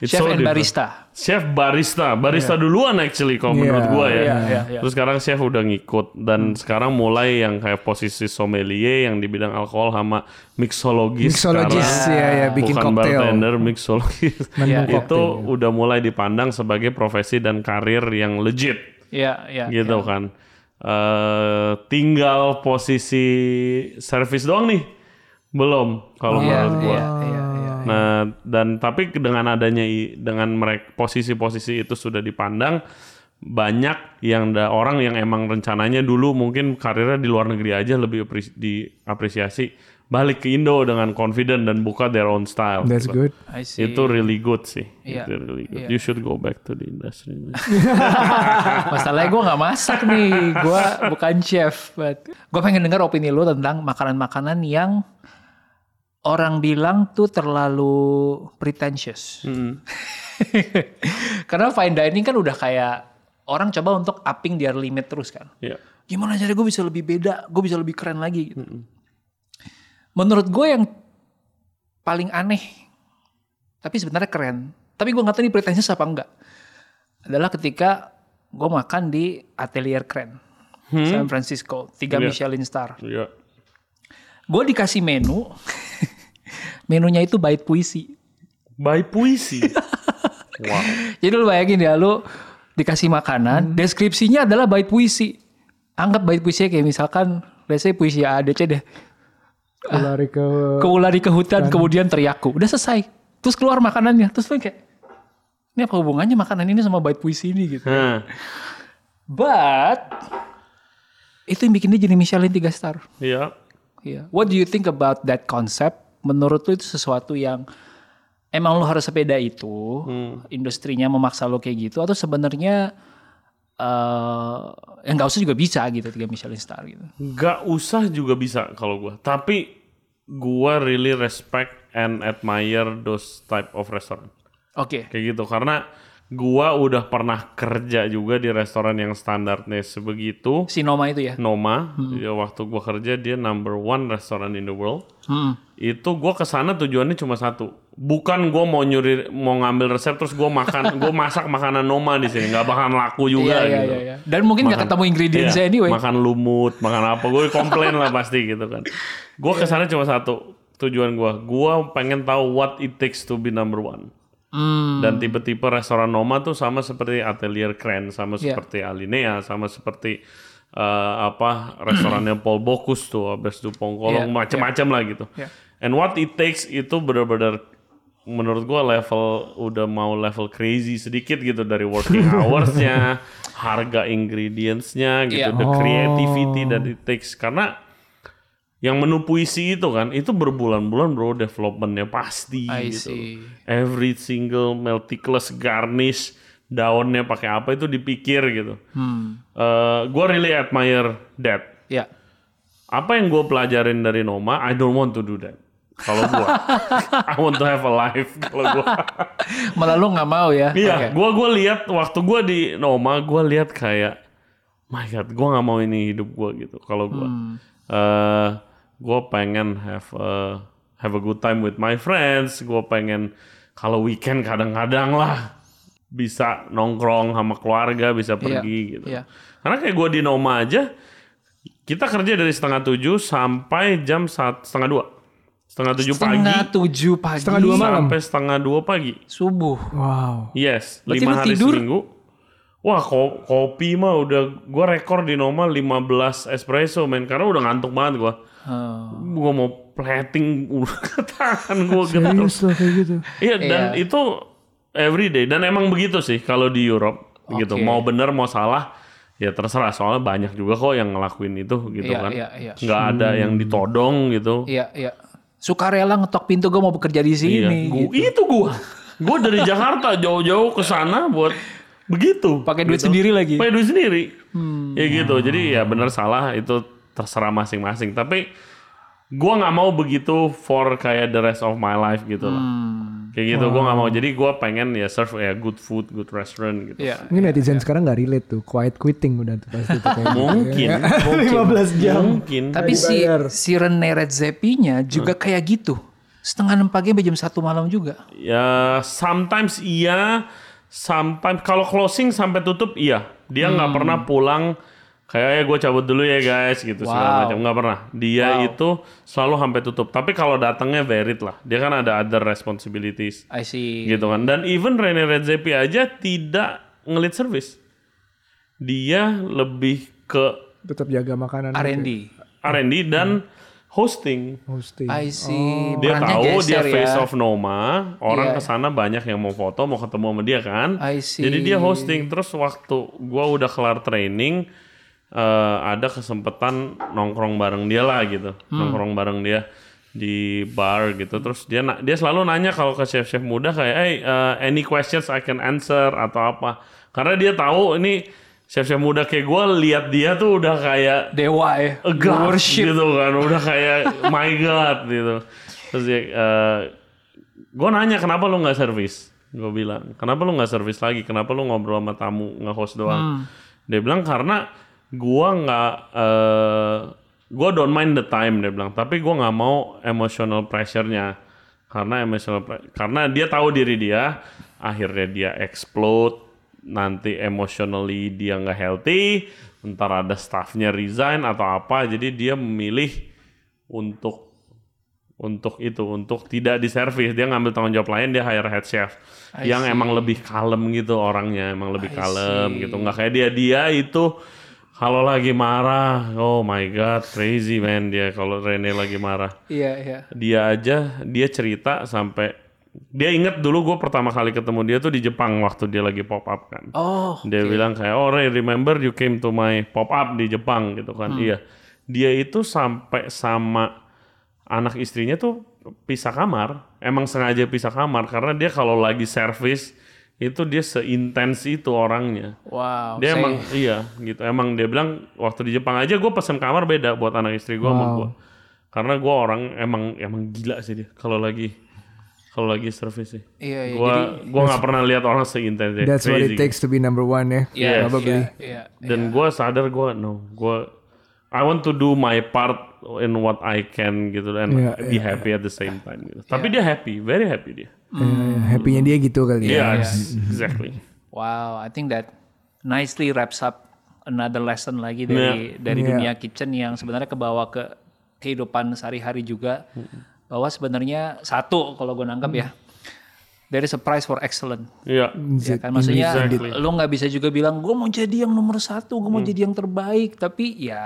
it's chef so and different. barista. Chef barista, barista duluan actually kalau Iya, menurut gua ya. iya, iya, iya. Terus sekarang chef udah ngikut dan sekarang mulai yang kayak posisi sommelier yang di bidang alkohol sama mixologis. Mixologis ya, ya bikin bukan koktail. bartender, mixologis. Iya. itu udah mulai dipandang sebagai profesi dan karir yang legit Iya, iya. gitu kan. Eh tinggal posisi service doang nih. Belum kalau Iya, menurut gua. iya, iya, iya. Nah, dan tapi dengan adanya dengan mereka posisi-posisi itu sudah dipandang banyak yang da, orang yang emang rencananya dulu mungkin karirnya di luar negeri aja lebih diapresiasi balik ke Indo dengan confident dan buka their own style. That's gitu. good. I see. Itu really good sih. Iya. Itu really good. Iya. You should go back to the industry. Masalahnya gue nggak masak nih, gue bukan chef. Gue pengen dengar opini lu tentang makanan-makanan yang orang bilang tuh terlalu pretentious. Mm. Karena fine dining kan udah kayak orang coba untuk upping their limit terus kan. Iya. Gimana cara gue bisa lebih beda, gue bisa lebih keren lagi. Gitu. Menurut gue yang paling aneh, tapi sebenarnya keren. Tapi gue nggak tahu ini pretentious apa enggak. Adalah ketika gue makan di Atelier Keren, San Francisco, tiga Iya. Michelin star. Iya. Gue dikasih menu, menunya itu bait puisi. By puisi. wow. Jadi lu bayangin ya, lu dikasih makanan, deskripsinya adalah bait puisi. Anggap bait puisinya kayak misalkan, say puisi ADC deh. Aku lari ke Kau lari ke hutan, kemudian teriaku. Udah selesai. Terus keluar makanannya. Terus lu kayak, ini apa hubungannya makanan ini sama bait puisi ini gitu. Hah. But, itu yang bikin dia jadi Michelin 3 star. Iya. Iya. What do you think about that concept? Menurut lu itu sesuatu yang emang lu harus sepeda itu, industrinya memaksa lo kayak gitu, atau sebenarnya eh yang nggak usah juga bisa gitu tiga Michelin star gitu. Gak usah juga bisa kalau gua. Tapi gua really respect and admire those type of restaurant. Oke. Kayak gitu karena gua udah pernah kerja juga di restoran yang standarnya sebegitu. Si Noma itu ya. Noma, ya waktu gua kerja dia number one restaurant in the world. Hmm. Itu gua ke sana tujuannya cuma satu. Bukan gua mau nyuri mau ngambil resep terus gua makan gua masak makanan Noma di sini nggak bakalan laku juga Iya, iya, gitu. iya, iya. Dan mungkin nggak ketemu ingredientsnya Iya, anyway. Makan lumut, makan apa, gue komplain lah pasti gitu kan. Gue Iya. ke sana cuma satu tujuan gue, gue pengen tahu what it takes to be number one. Hmm. Dan tipe-tipe restoran Noma tuh sama seperti Atelier Kren, sama Iya. seperti Alinea, sama seperti eh, apa restorannya Paul Bocuse tuh, Abes Dupont Kolong, Iya, macam-macam lah gitu. Iya. And what it takes itu benar-benar menurut gua level udah mau level crazy sedikit gitu dari working hours-nya, harga ingredients-nya gitu, Iya. the creativity that it takes karena yang menu puisi itu kan itu berbulan-bulan bro developmentnya pasti I gitu. see. Every single meticulous garnish daunnya pakai apa itu dipikir gitu. Hmm. Eh, gua really admire that. Ya. Apa yang gue pelajarin dari Noma, I don't want to do that. Kalau gua, I want to have a life. Kalau gua, Malah lu nggak mau ya. iya, Oke. gua gua lihat waktu gua di Noma, gua lihat kayak, my God, gua nggak mau ini hidup gua gitu. Kalau gua, eh, gua pengen have a, have a good time with my friends. Gua pengen kalau weekend kadang-kadang lah bisa nongkrong sama keluarga, bisa pergi gitu. iya. Karena kayak gua di Noma aja, kita kerja dari setengah tujuh sampai jam saat setengah dua. Setengah tujuh pagi Setengah tujuh pagi. Setengah dua malam. sampai setengah dua pagi. Subuh. Wow. Yes, Berarti lima hari tidur? seminggu. Wah, ko- kopi mah udah gua rekor di normal 15 espresso men karena udah ngantuk banget gua. Oh. Gua mau plating udah tangan gua getar. Serius loh kayak gitu. Iya, dan Iya. itu everyday dan emang begitu sih kalau di Europe gitu. Oke. Mau bener mau salah ya terserah soalnya banyak juga kok yang ngelakuin itu gitu Iya, kan. iya, iya. Nggak ada yang ditodong gitu. Iya, iya. Suka rela ngetok pintu gue mau bekerja di Iya, sini. gua, gitu. itu gua. Gua dari Jakarta jauh-jauh ke sana buat begitu. Pakai duit gitu. sendiri lagi. Pakai duit sendiri. Ya gitu. Jadi ya benar salah itu terserah masing-masing. Tapi gua nggak mau begitu for kayak the rest of my life gitu lah. Kayak gitu gua nggak mau. Jadi gua pengen ya serve ya good food, good restaurant gitu. Iya. Mungkin netizen sekarang nggak relate tuh, quiet quitting udah tuh pasti tuh kayak gitu. Mungkin, mungkin, 15 jam. mungkin. Tapi si si Rene Redzepi-nya juga kayak gitu. Setengah enam pagi sampai jam satu malam juga. Ya sometimes iya, sometimes kalau closing sampai tutup iya. Dia nggak Hmm. pernah pulang kayak ya gue cabut dulu ya guys gitu segala Wow. macam nggak pernah. Dia itu selalu sampai tutup. Tapi kalau datangnya varied lah. Dia kan ada other responsibilities I see. gitu kan. Dan even Rene Redzepi aja tidak ngelit service. Dia lebih ke Tetap jaga makanan. R&D. R&D dan hosting. Hosting. I see. Dia Perannya tahu dia geser face ya. of Noma, orang Iya. ke sana banyak yang mau foto, mau ketemu sama dia kan. I see. Jadi dia hosting terus waktu gua udah kelar training eh, ada kesempatan nongkrong bareng dia lah gitu. Hmm. Nongkrong bareng dia di bar gitu. Terus dia na- dia selalu nanya kalau ke chef-chef muda kayak, "Hey, eh, any questions I can answer atau apa?" Karena dia tahu ini chef-chef muda kayak gua lihat dia tuh udah kayak Dewa ya. a god Worship. gitu kan udah kayak my god gitu terus dia gue nanya kenapa lu nggak servis gue bilang kenapa lu nggak servis lagi kenapa lu ngobrol sama tamu nggak host doang dia bilang karena gua nggak eh gue don't mind the time dia bilang. Tapi gua nggak mau emotional pressure-nya. Karena emotional pre- karena dia tahu diri dia akhirnya dia explode. Nanti emotionally dia nggak healthy ntar ada staffnya resign atau apa. Jadi dia memilih untuk untuk itu untuk tidak diservis. Dia ngambil tanggung jawab lain dia hire head chef. I yang see. emang lebih kalem gitu orangnya emang lebih I kalem see. gitu. Nggak kayak dia dia itu kalau lagi marah. Oh my god crazy man dia kalau Rene lagi marah. Iya, iya. dia aja dia cerita sampai dia inget dulu gue pertama kali ketemu dia tuh di Jepang waktu dia lagi pop up kan. Oh, dia bilang kayak oh Ray remember you came to my pop up di Jepang gitu kan. Iya. Dia itu sampai sama anak istrinya tuh pisah kamar. Emang sengaja pisah kamar karena dia kalau lagi servis itu dia seintens itu orangnya wow. dia Saya- emang iya gitu emang dia bilang waktu di Jepang aja gue pesen kamar beda buat anak istri gue sama gue karena gue orang emang emang gila sih dia kalau lagi kalau lagi servis sih Iya, iya. gue Jadi, gue nggak pernah lihat orang seintens dia That's what Crazy. it takes to be number one ya. iya, Probably. iya, iya. dan gue sadar gue no gue I want to do my part in what I can gitu dan Iya, be happy at the same time gitu. Tapi dia happy, very happy dia. Eh, happy-nya dia gitu kali ya. Iya, exactly. Wow, I think that nicely wraps up another lesson lagi dari dari Iya. dunia kitchen yang sebenarnya kebawa ke kehidupan sehari-hari juga bahwa sebenarnya satu kalau gue nangkap ya there is a price for excellence. Iya. Ya kan maksudnya Exactly. lu nggak bisa juga bilang gue mau jadi yang nomor satu, gue mau jadi yang terbaik, tapi ya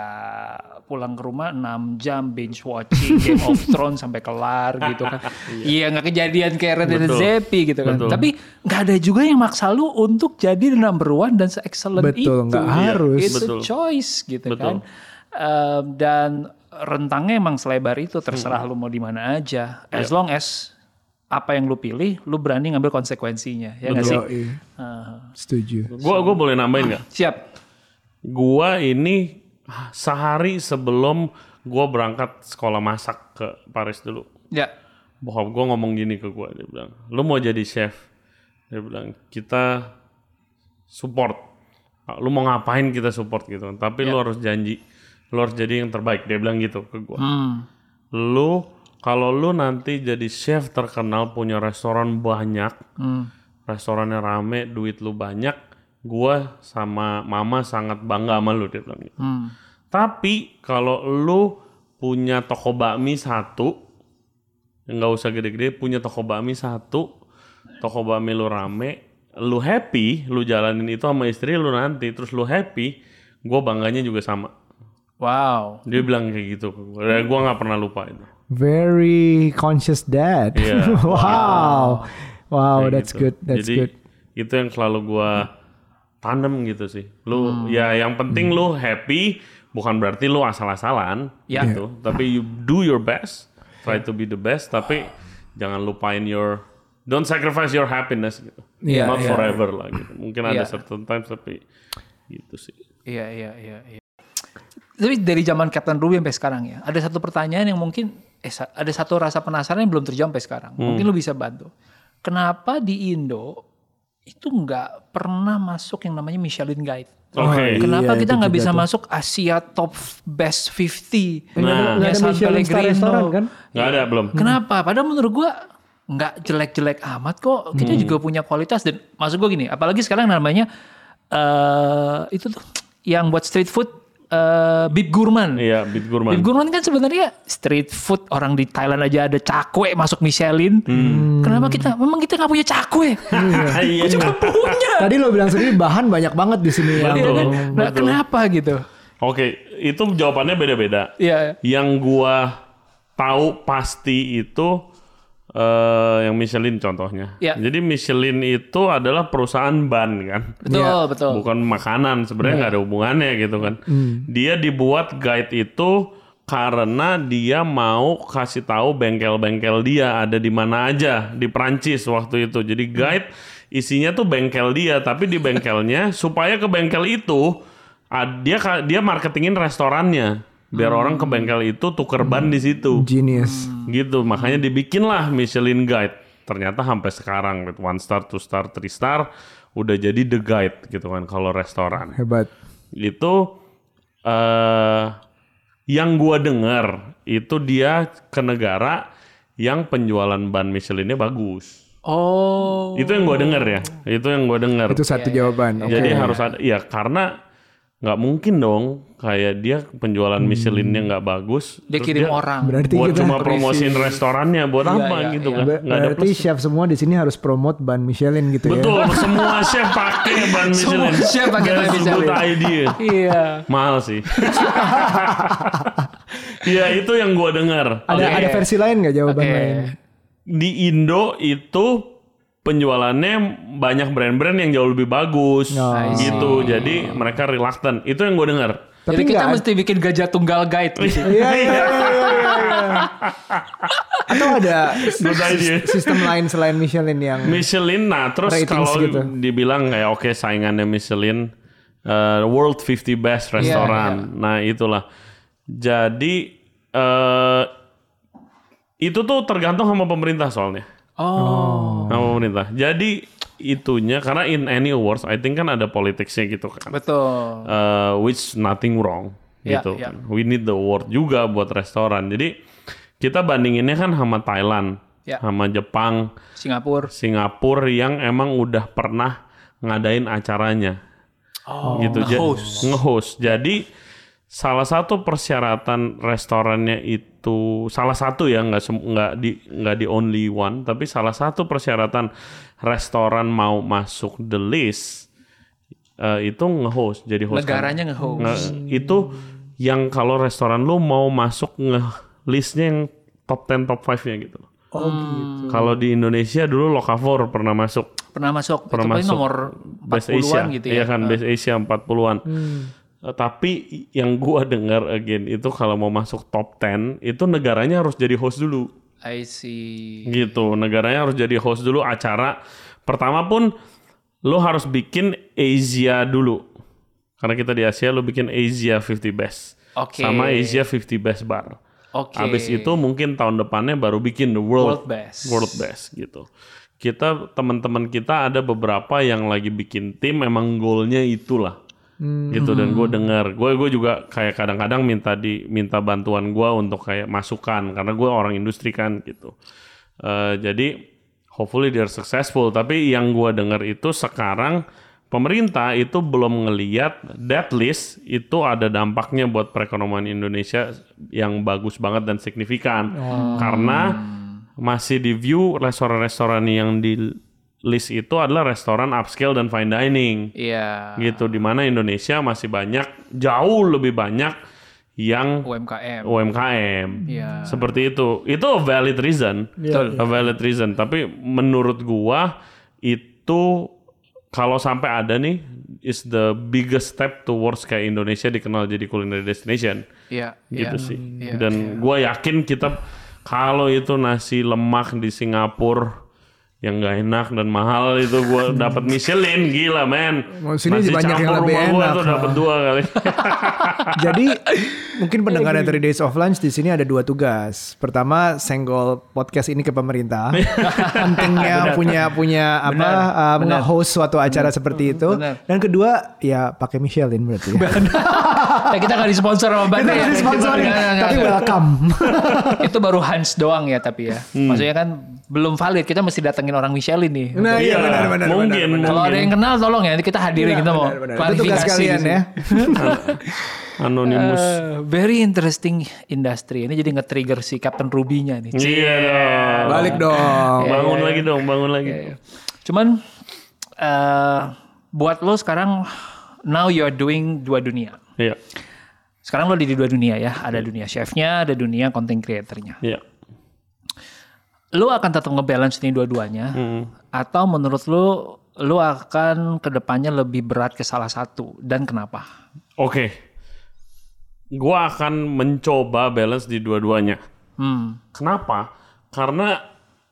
pulang ke rumah 6 jam binge watching Game of Thrones sampai kelar gitu kan. Iya nggak kejadian kayak Red Dead Betul. Zepi gitu kan. Betul. Tapi nggak ada juga yang maksa lu untuk jadi number one dan se-excellent itu. Betul, nggak harus. It's Betul. a choice gitu Betul. kan. Um, dan rentangnya emang selebar itu terserah lu mau di mana aja. As long as apa yang lu pilih, lu berani ngambil konsekuensinya, ya nggak sih? Yoi. Ah. Setuju. Gua gua boleh nambahin nggak? siap. Gua ini sehari sebelum gua berangkat sekolah masak ke Paris dulu. Ya. Bokap gua ngomong gini ke gua, dia bilang, "Lu mau jadi chef?" Dia bilang, "Kita support. Lu mau ngapain kita support gitu. Tapi lu harus janji, lu harus jadi yang terbaik." Dia bilang gitu ke gua. Hmm. lu kalau lu nanti jadi chef terkenal punya restoran banyak Hmm. restorannya rame duit lu banyak gua sama mama sangat bangga sama lu dia bilang gitu. Hmm. tapi kalau lu punya toko bakmi satu nggak usah gede-gede punya toko bakmi satu toko bakmi lu rame lu happy lu jalanin itu sama istri lu nanti terus lu happy gue bangganya juga sama Wow. dia bilang kayak gitu gue nggak pernah lupa itu Very conscious dad. Iya. wow. Wow, Kayak that's gitu. good. That's Jadi good. itu yang selalu gua tandem gitu sih. Lu ya yang penting lu happy bukan berarti lu asal-asalan Ya. gitu. Tapi you do your best, try to be the best tapi jangan lupain your don't sacrifice your happiness gitu. Iya, Not iya. forever lah gitu. Mungkin ada Iya. certain times tapi gitu sih. Iya, iya, iya, iya. Tapi dari zaman Captain Ruby sampai sekarang ya, ada satu pertanyaan yang mungkin eh ada satu rasa penasaran yang belum terjawab sampai sekarang. Mungkin lu bisa bantu. Kenapa di Indo itu nggak pernah masuk yang namanya Michelin Guide? Oke. Kenapa iya, kita nggak bisa tuh. masuk Asia Top Best 50? Nggak ada- Nah. nggak ada San Michelin star kan? Nggak ada belum. Kenapa? Padahal menurut gua nggak jelek-jelek amat kok. Kita Hmm. juga punya kualitas dan maksud gua gini, apalagi sekarang namanya eh itu tuh yang buat street food eh Bib Gurman. Iya, Bit Gurman. Bib Gurman kan sebenarnya street food orang di Thailand aja ada cakwe masuk Michelin. Kenapa kita? Memang kita nggak punya cakwe. Iya. Gue juga punya. Tadi lo bilang sendiri bahan banyak banget di sini ya. Iya Betul. kan? Nah, betul. kenapa gitu? Oke, itu jawabannya beda-beda. Iya. Yang gua tahu pasti itu eh yang Michelin contohnya. Ya. Jadi Michelin itu adalah perusahaan ban kan, Betul, betul. bukan makanan. Sebenarnya nggak ada hubungannya gitu kan. Dia dibuat guide itu karena dia mau kasih tahu bengkel-bengkel dia ada di mana aja di Prancis waktu itu. Jadi guide isinya tuh bengkel dia, tapi di bengkelnya supaya ke bengkel itu dia dia marketingin restorannya biar orang ke bengkel itu tuker ban di situ Genius. gitu makanya dibikinlah Michelin Guide ternyata sampai sekarang with one star two star three star udah jadi the guide gitu kan kalau restoran Hebat. itu eh yang gua dengar itu dia ke negara yang penjualan ban Michelinnya bagus Oh. itu yang gua dengar ya itu yang gua dengar Itu satu jawaban. Oke. jadi harus ada ya karena nggak mungkin dong kayak dia penjualan Michelinnya nggak bagus Dia kirim orang. Berarti buat kita cuma promosiin restorannya buat apa iya, gitu iya. kan Ber- nggak ada berarti chef semua di sini harus promote ban Michelin gitu betul ya. semua chef pakai ban Semua Michelin chef pakai ban Michelin. idea Iya. mahal sih Iya itu yang gua dengar Ada Oke. ada versi lain nggak jawaban Oke. lain? di Indo itu penjualannya banyak brand-brand yang jauh lebih bagus Oh. Gitu jadi mereka reluctant itu yang gue dengar Tapi Jadi kita mesti bikin gajah tunggal guide sini. Iya iya iya iya. iya. Atau ada Good idea. sistem lain selain Michelin yang Michelin nah terus kalau gitu. dibilang kayak oke saingannya Michelin eh, World 50 Best Restoran nah itulah jadi eh itu tuh tergantung sama pemerintah soalnya Oh. sama pemerintah jadi itunya karena in any awards I think kan ada politicsnya gitu kan Betul. uh, which nothing wrong Ya, gitu ya. kan. We need the award juga buat restoran. Jadi kita bandinginnya kan sama Thailand, Ya. sama Jepang, Singapura. Singapura yang emang udah pernah ngadain acaranya. Oh, gitu nge-host. nge-host. Jadi salah satu persyaratan restorannya itu salah satu ya nggak nggak di nggak di only one tapi salah satu persyaratan restoran mau masuk the list eh, itu nge-host jadi host Negaranya nge-host. Nge- itu yang kalau restoran lu mau masuk nge listnya yang top 10 top 5 nya gitu Oh gitu. kalau di Indonesia dulu Lokavor pernah masuk. Pernah masuk. pernah itu paling masuk. nomor Best Asia. 40-an gitu Iya ya. kan Best Asia 40-an Eh, tapi yang gua dengar again itu kalau mau masuk top 10 itu negaranya harus jadi host dulu I see. gitu negaranya harus jadi host dulu acara pertama pun lo harus bikin Asia dulu karena kita di Asia lo bikin Asia 50 best Oke. sama Asia 50 best bar Oke. Abis itu mungkin tahun depannya baru bikin the world, World best. world best gitu. Kita teman-teman kita ada beberapa yang lagi bikin tim memang goalnya itulah. Gitu dan gue dengar. Gue gue juga kayak kadang-kadang minta di minta bantuan gue untuk kayak masukan karena gue orang industri kan gitu. Eh, jadi hopefully they're successful. Tapi yang gue dengar itu sekarang pemerintah itu belum ngeliat that list itu ada dampaknya buat perekonomian Indonesia yang bagus banget dan signifikan. Karena masih di view restoran-restoran yang di list itu adalah restoran upscale dan fine dining Iya. gitu di mana Indonesia masih banyak jauh lebih banyak yang UMKM. UMKM Iya. seperti itu itu a valid reason Betul. a valid reason tapi menurut gua itu kalau sampai ada nih is the biggest step towards kayak Indonesia dikenal jadi culinary destination Iya. gitu iya. sih Iya. dan gua yakin kita kalau itu nasi lemak di Singapura yang nggak enak dan mahal itu gua dapat Michelin gila men sini Nasi banyak yang campur lebih rumah gua enak, tuh dapat dua kali Jadi mungkin pendengar dari Three Days of Lunch di sini ada dua tugas. Pertama, senggol podcast ini ke pemerintah. Pentingnya punya punya apa um, benar. nge-host suatu acara seperti itu. benar. Dan kedua, ya pakai Michelin berarti. Ya. Eh, kita nggak disponsor sama Banda Kita ya. nggak sponsorin, Nggak, nggak, tapi welcome. itu baru Hans doang ya tapi ya. Hmm. Maksudnya kan belum valid. Kita mesti datengin orang Michelin nih. Nah, iya Iya, benar benar mungkin. Kalau ada yang kenal tolong ya nanti kita hadirin kita mau Benar, benar. Itu klarifikasi. tugas kalian di ya. sini. anonimus Eh, very interesting industry. Ini jadi nge-trigger si Captain Ruby-nya nih. iya dong Balik dong. bangun lagi dong bangun lagi Cuman eh buat lo sekarang now you're doing dua dunia. Iya Sekarang lo di dua dunia ya. Ada dunia chefnya, ada dunia content creatornya. iya Lo akan tetap ngebalance nih dua-duanya, Hmm. atau menurut lo lo akan ke depannya lebih berat ke salah satu dan kenapa? Oke. Gua akan mencoba balance di dua-duanya. Hmm. Kenapa? Karena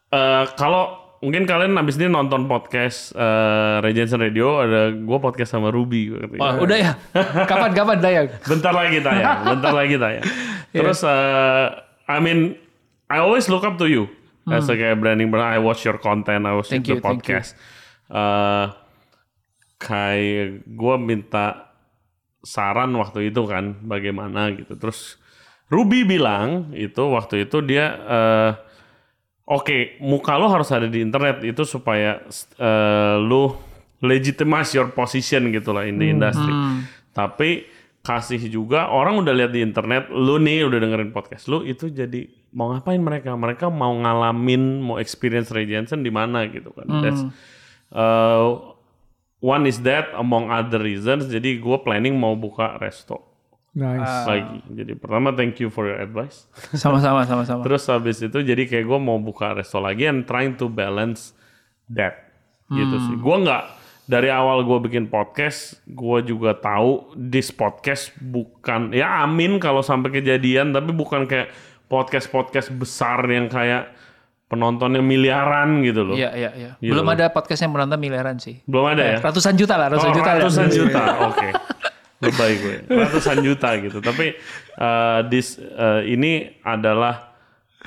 eh, kalau mungkin kalian abis ini nonton podcast eh, Regency Radio ada gua podcast sama Ruby. Oh, udah ya. Kapan-kapan Dayang? Bentar lagi tayang, bentar lagi tayang. Terus eh, I mean I always look up to you as a kayak branding brand. I watch your content, I watch Thank the you, thank you. podcast. Eh, kayak gue minta saran waktu itu kan bagaimana gitu. Terus Ruby bilang itu waktu itu dia eh, oke muka lo harus ada di internet itu supaya eh, lo legitimize your position gitu lah in the industry. Tapi kasih juga orang udah lihat di internet lu nih udah dengerin podcast lu itu jadi mau ngapain mereka? Mereka mau ngalamin mau experience Ray Jensen di mana gitu kan. That's uh, one is that among other reasons. Jadi gue planning mau buka resto Nice. lagi. Jadi pertama thank you for your advice. Sama-sama, sama-sama. Terus habis itu jadi kayak gue mau buka resto lagi and trying to balance that gitu sih. Gue nggak dari awal gue bikin podcast, gue juga tahu this podcast bukan ya amin kalau sampai kejadian, tapi bukan kayak podcast podcast besar yang kayak penontonnya miliaran gitu loh. Iya, iya, iya. Gitu Belum loh. ada podcast yang berantem miliaran sih. Belum ada ya? Ratusan juta lah, ratusan Oh, juta. lah. ratusan juta, oke. Lebay gue, ratusan juta gitu. Tapi uh, this uh, ini adalah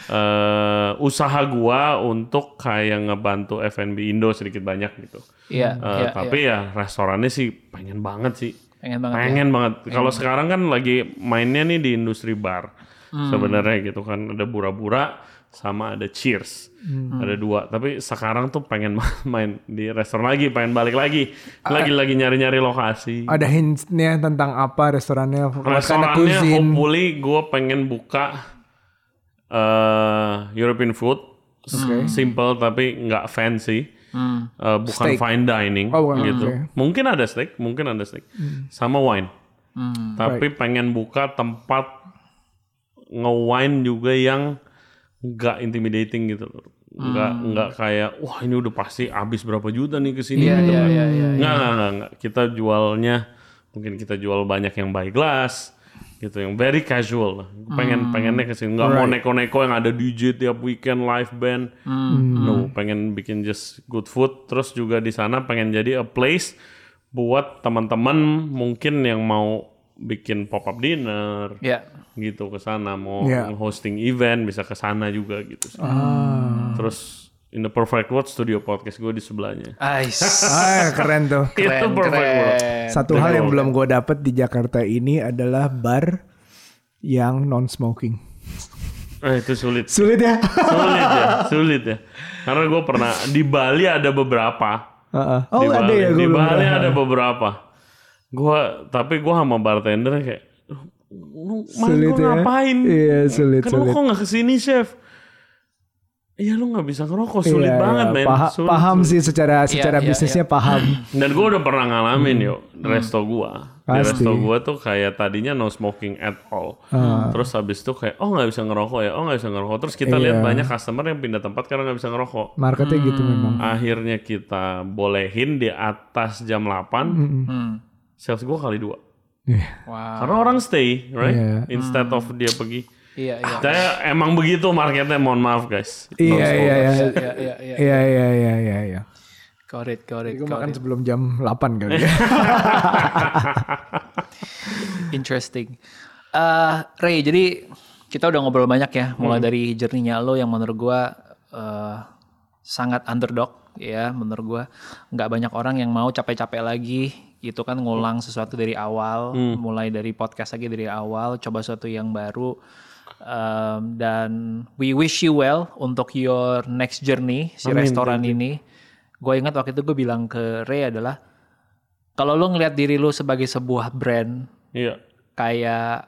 uh, usaha gua untuk kayak ngebantu F&B Indo sedikit banyak gitu. Iya, Uh, iya, tapi ya restorannya sih pengen banget sih. Pengen banget ya. Pengen banget. Kalau sekarang kan lagi mainnya nih di industri bar. Hmm. Sebenarnya gitu kan ada bura-bura sama ada cheers. Hmm. Ada dua. Tapi sekarang tuh pengen main di restoran lagi, pengen balik lagi. Lagi-lagi nyari-nyari lokasi. Ada hintsnya tentang apa restorannya? Restorannya hopefully gue pengen buka eh European food. Simple tapi nggak fancy. Eh, bukan Steak. fine dining Oh, bukan, gitu. oke. Mungkin ada steak, mungkin ada steak. Sama wine. Tapi pengen buka tempat nge-wine juga yang nggak intimidating gitu loh. Nggak nggak kayak wah ini udah pasti habis berapa juta nih ke sini Iya, gitu iya, kan. iya, iya, Nggak, nggak, nggak, nggak. Kita jualnya mungkin kita jual banyak yang by glass gitu yang very casual lah. Pengen pengennya ke sini nggak mau neko-neko yang ada DJ tiap weekend live band. No, pengen bikin just good food terus juga di sana pengen jadi a place buat teman-teman mungkin yang mau bikin pop up dinner Iya. gitu ke sana mau Iya. hosting event bisa ke sana juga gitu sih. Terus in the perfect world studio podcast gue di sebelahnya. Ais. Ah, keren tuh. Itu Keren, perfect world. keren. Satu hal yang belum gue dapet di Jakarta ini adalah bar yang non smoking. Eh, itu sulit. Sulit ya? Sulit ya, sulit ya. Karena gue pernah di Bali ada beberapa. Heeh. oh di ada Bali, ya Di Bali ada beberapa. Gua tapi gua sama bartender kayak lu Sulit gua ya. ngapain? Iya, sulit, Kenapa sulit. kok nggak ke sini chef? Iya lu nggak bisa ngerokok sulit Iya, banget iya. men. Paha- Sulit, paham sulit. sih secara secara iya, bisnisnya paham. Dan gue udah pernah ngalamin yuk resto. Di Hmm. Pasti. resto gua tuh kayak tadinya no smoking at all. Ah. Terus habis itu kayak oh nggak bisa ngerokok ya, oh nggak bisa ngerokok. Terus kita lihat Iya. banyak customer yang pindah tempat karena nggak bisa ngerokok. Marketnya gitu memang. Akhirnya kita bolehin di atas jam 8 Hmm. Sales gua kali dua. Iya. Wow. Karena orang stay, right? Iya. Instead of dia pergi. Iya, iya. Saya emang begitu marketnya, mohon maaf guys. Iya iya iya. Iya, iya, iya. Iya iya iya iya iya. Got it, got it, Gue got makan it. sebelum jam 8 kali ya. Interesting. Eh, Ray, jadi kita udah ngobrol banyak ya, mulai dari jerninya lo yang menurut gua eh, sangat underdog ya, menurut gua nggak banyak orang yang mau capek-capek lagi itu kan ngulang sesuatu dari awal, mulai dari podcast lagi dari awal, coba sesuatu yang baru. Um, dan we wish you well untuk your next journey si restoran ini. Gue ingat waktu itu gue bilang ke Ray adalah kalau lo ngelihat diri lo sebagai sebuah brand Iya. kayak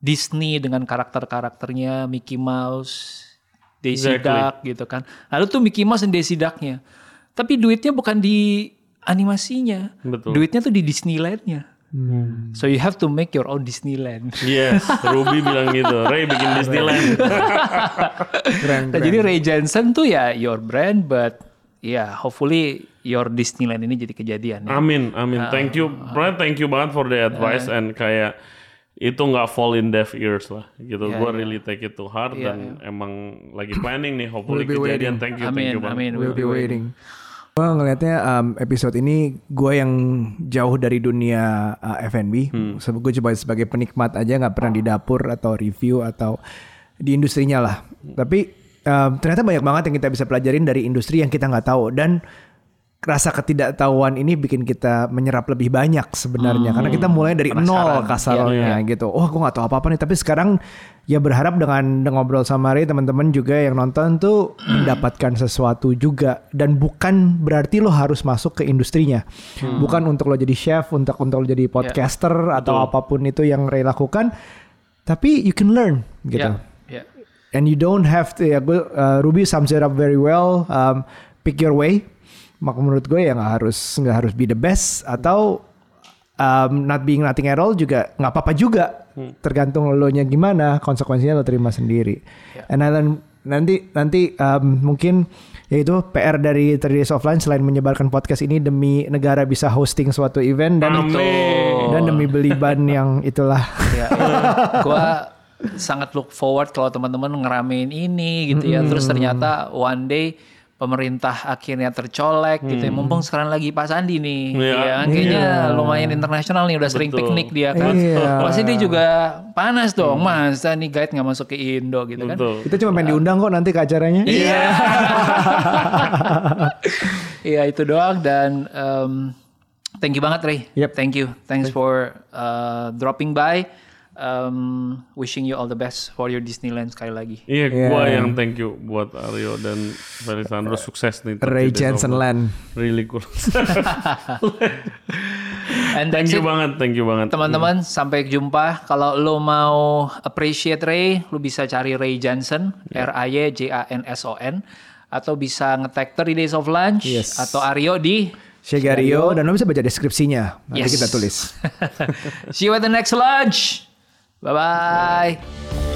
Disney dengan karakter-karakternya Mickey Mouse, Daisy Exactly. Duck gitu kan. Lalu tuh Mickey Mouse dan Daisy Ducknya. Tapi duitnya bukan di animasinya. Betul. Duitnya tuh di Disneylandnya. Hmm. So you have to make your own Disneyland. Yes, Ruby bilang gitu. Ray bikin Disneyland. Keren Nah, keren. jadi Ray Jensen tuh ya your brand, but ya hopefully your Disneyland ini jadi kejadian. Ya. Amin, amin. Ah, Thank you, Brian. Thank you banget for the advice and kayak itu nggak fall in deaf ears lah, gitu. Iya, Gua iya. really take it to heart Iya, dan emang lagi planning nih, hopefully We'll kejadian. Thank you, thank Amin, you banget. amin. We'll be waiting. Gue ngelihatnya um, episode ini gue yang jauh dari dunia uh, F&B. So, gue coba sebagai penikmat aja nggak pernah di dapur atau review atau di industrinya lah. Tapi um, ternyata banyak banget yang kita bisa pelajarin dari industri yang kita nggak tahu dan rasa ketidaktahuan ini bikin kita menyerap lebih banyak sebenarnya karena kita mulai dari nol kasarnya gitu. Oh, gue nggak tahu apa-apa nih. Tapi sekarang ya berharap dengan, dengan ngobrol sama Ray teman-teman juga yang nonton tuh mendapatkan sesuatu juga dan bukan berarti lo harus masuk ke industrinya. Bukan untuk lo jadi chef, untuk untuk lo jadi podcaster atau apa pun itu yang Ray lakukan. Tapi you can learn gitu. Ya, ya. And you don't have to ya gue uh, Ruby sums it up very well. Um, pick your way. Maka menurut gue ya nggak harus nggak harus be the best atau um, not being nothing at all juga nggak apa-apa juga. Tergantung lo nya gimana konsekuensinya lo terima sendiri. And I learn- nanti nanti um, mungkin yaitu PR dari 3 Days Offline selain menyebarkan podcast ini demi negara bisa hosting suatu event dan Amin. dan demi beli ban yang itulah. ya, gua sangat look forward kalau teman-teman ngeramein ini gitu ya. Terus ternyata one day pemerintah akhirnya tercolek gitu ya. Mumpung sekarang lagi Pak Sandi nih. Iya. Ya, kan? kayaknya lumayan internasional nih udah sering Betul. piknik dia kan. Iya. Pasti dia juga panas dong. Masa nih guide nggak masuk ke Indo gitu kan. Betul. Kita cuma pengen diundang kok nanti ke acaranya. Iya. Iya itu doang dan um, thank you banget Ray. Yep. Thank you. Thanks for uh, dropping by. Um, wishing you all the best for your Disneyland sekali lagi. Iya, Iya. gua yang thank you buat Aryo dan Felisandro sukses nih. Ray Jensen Land. Really cool. And thank you it. banget, thank you banget. Teman-teman, sampai jumpa. Kalau lo mau appreciate Ray, lo bisa cari Ray Johnson, R A Y J A N S O N, atau bisa ngetag 30 Days of Lunch Yes. atau Aryo di Shegario dan lo bisa baca deskripsinya. Nanti Yes. kita tulis. See you at the next lunch. 拜拜。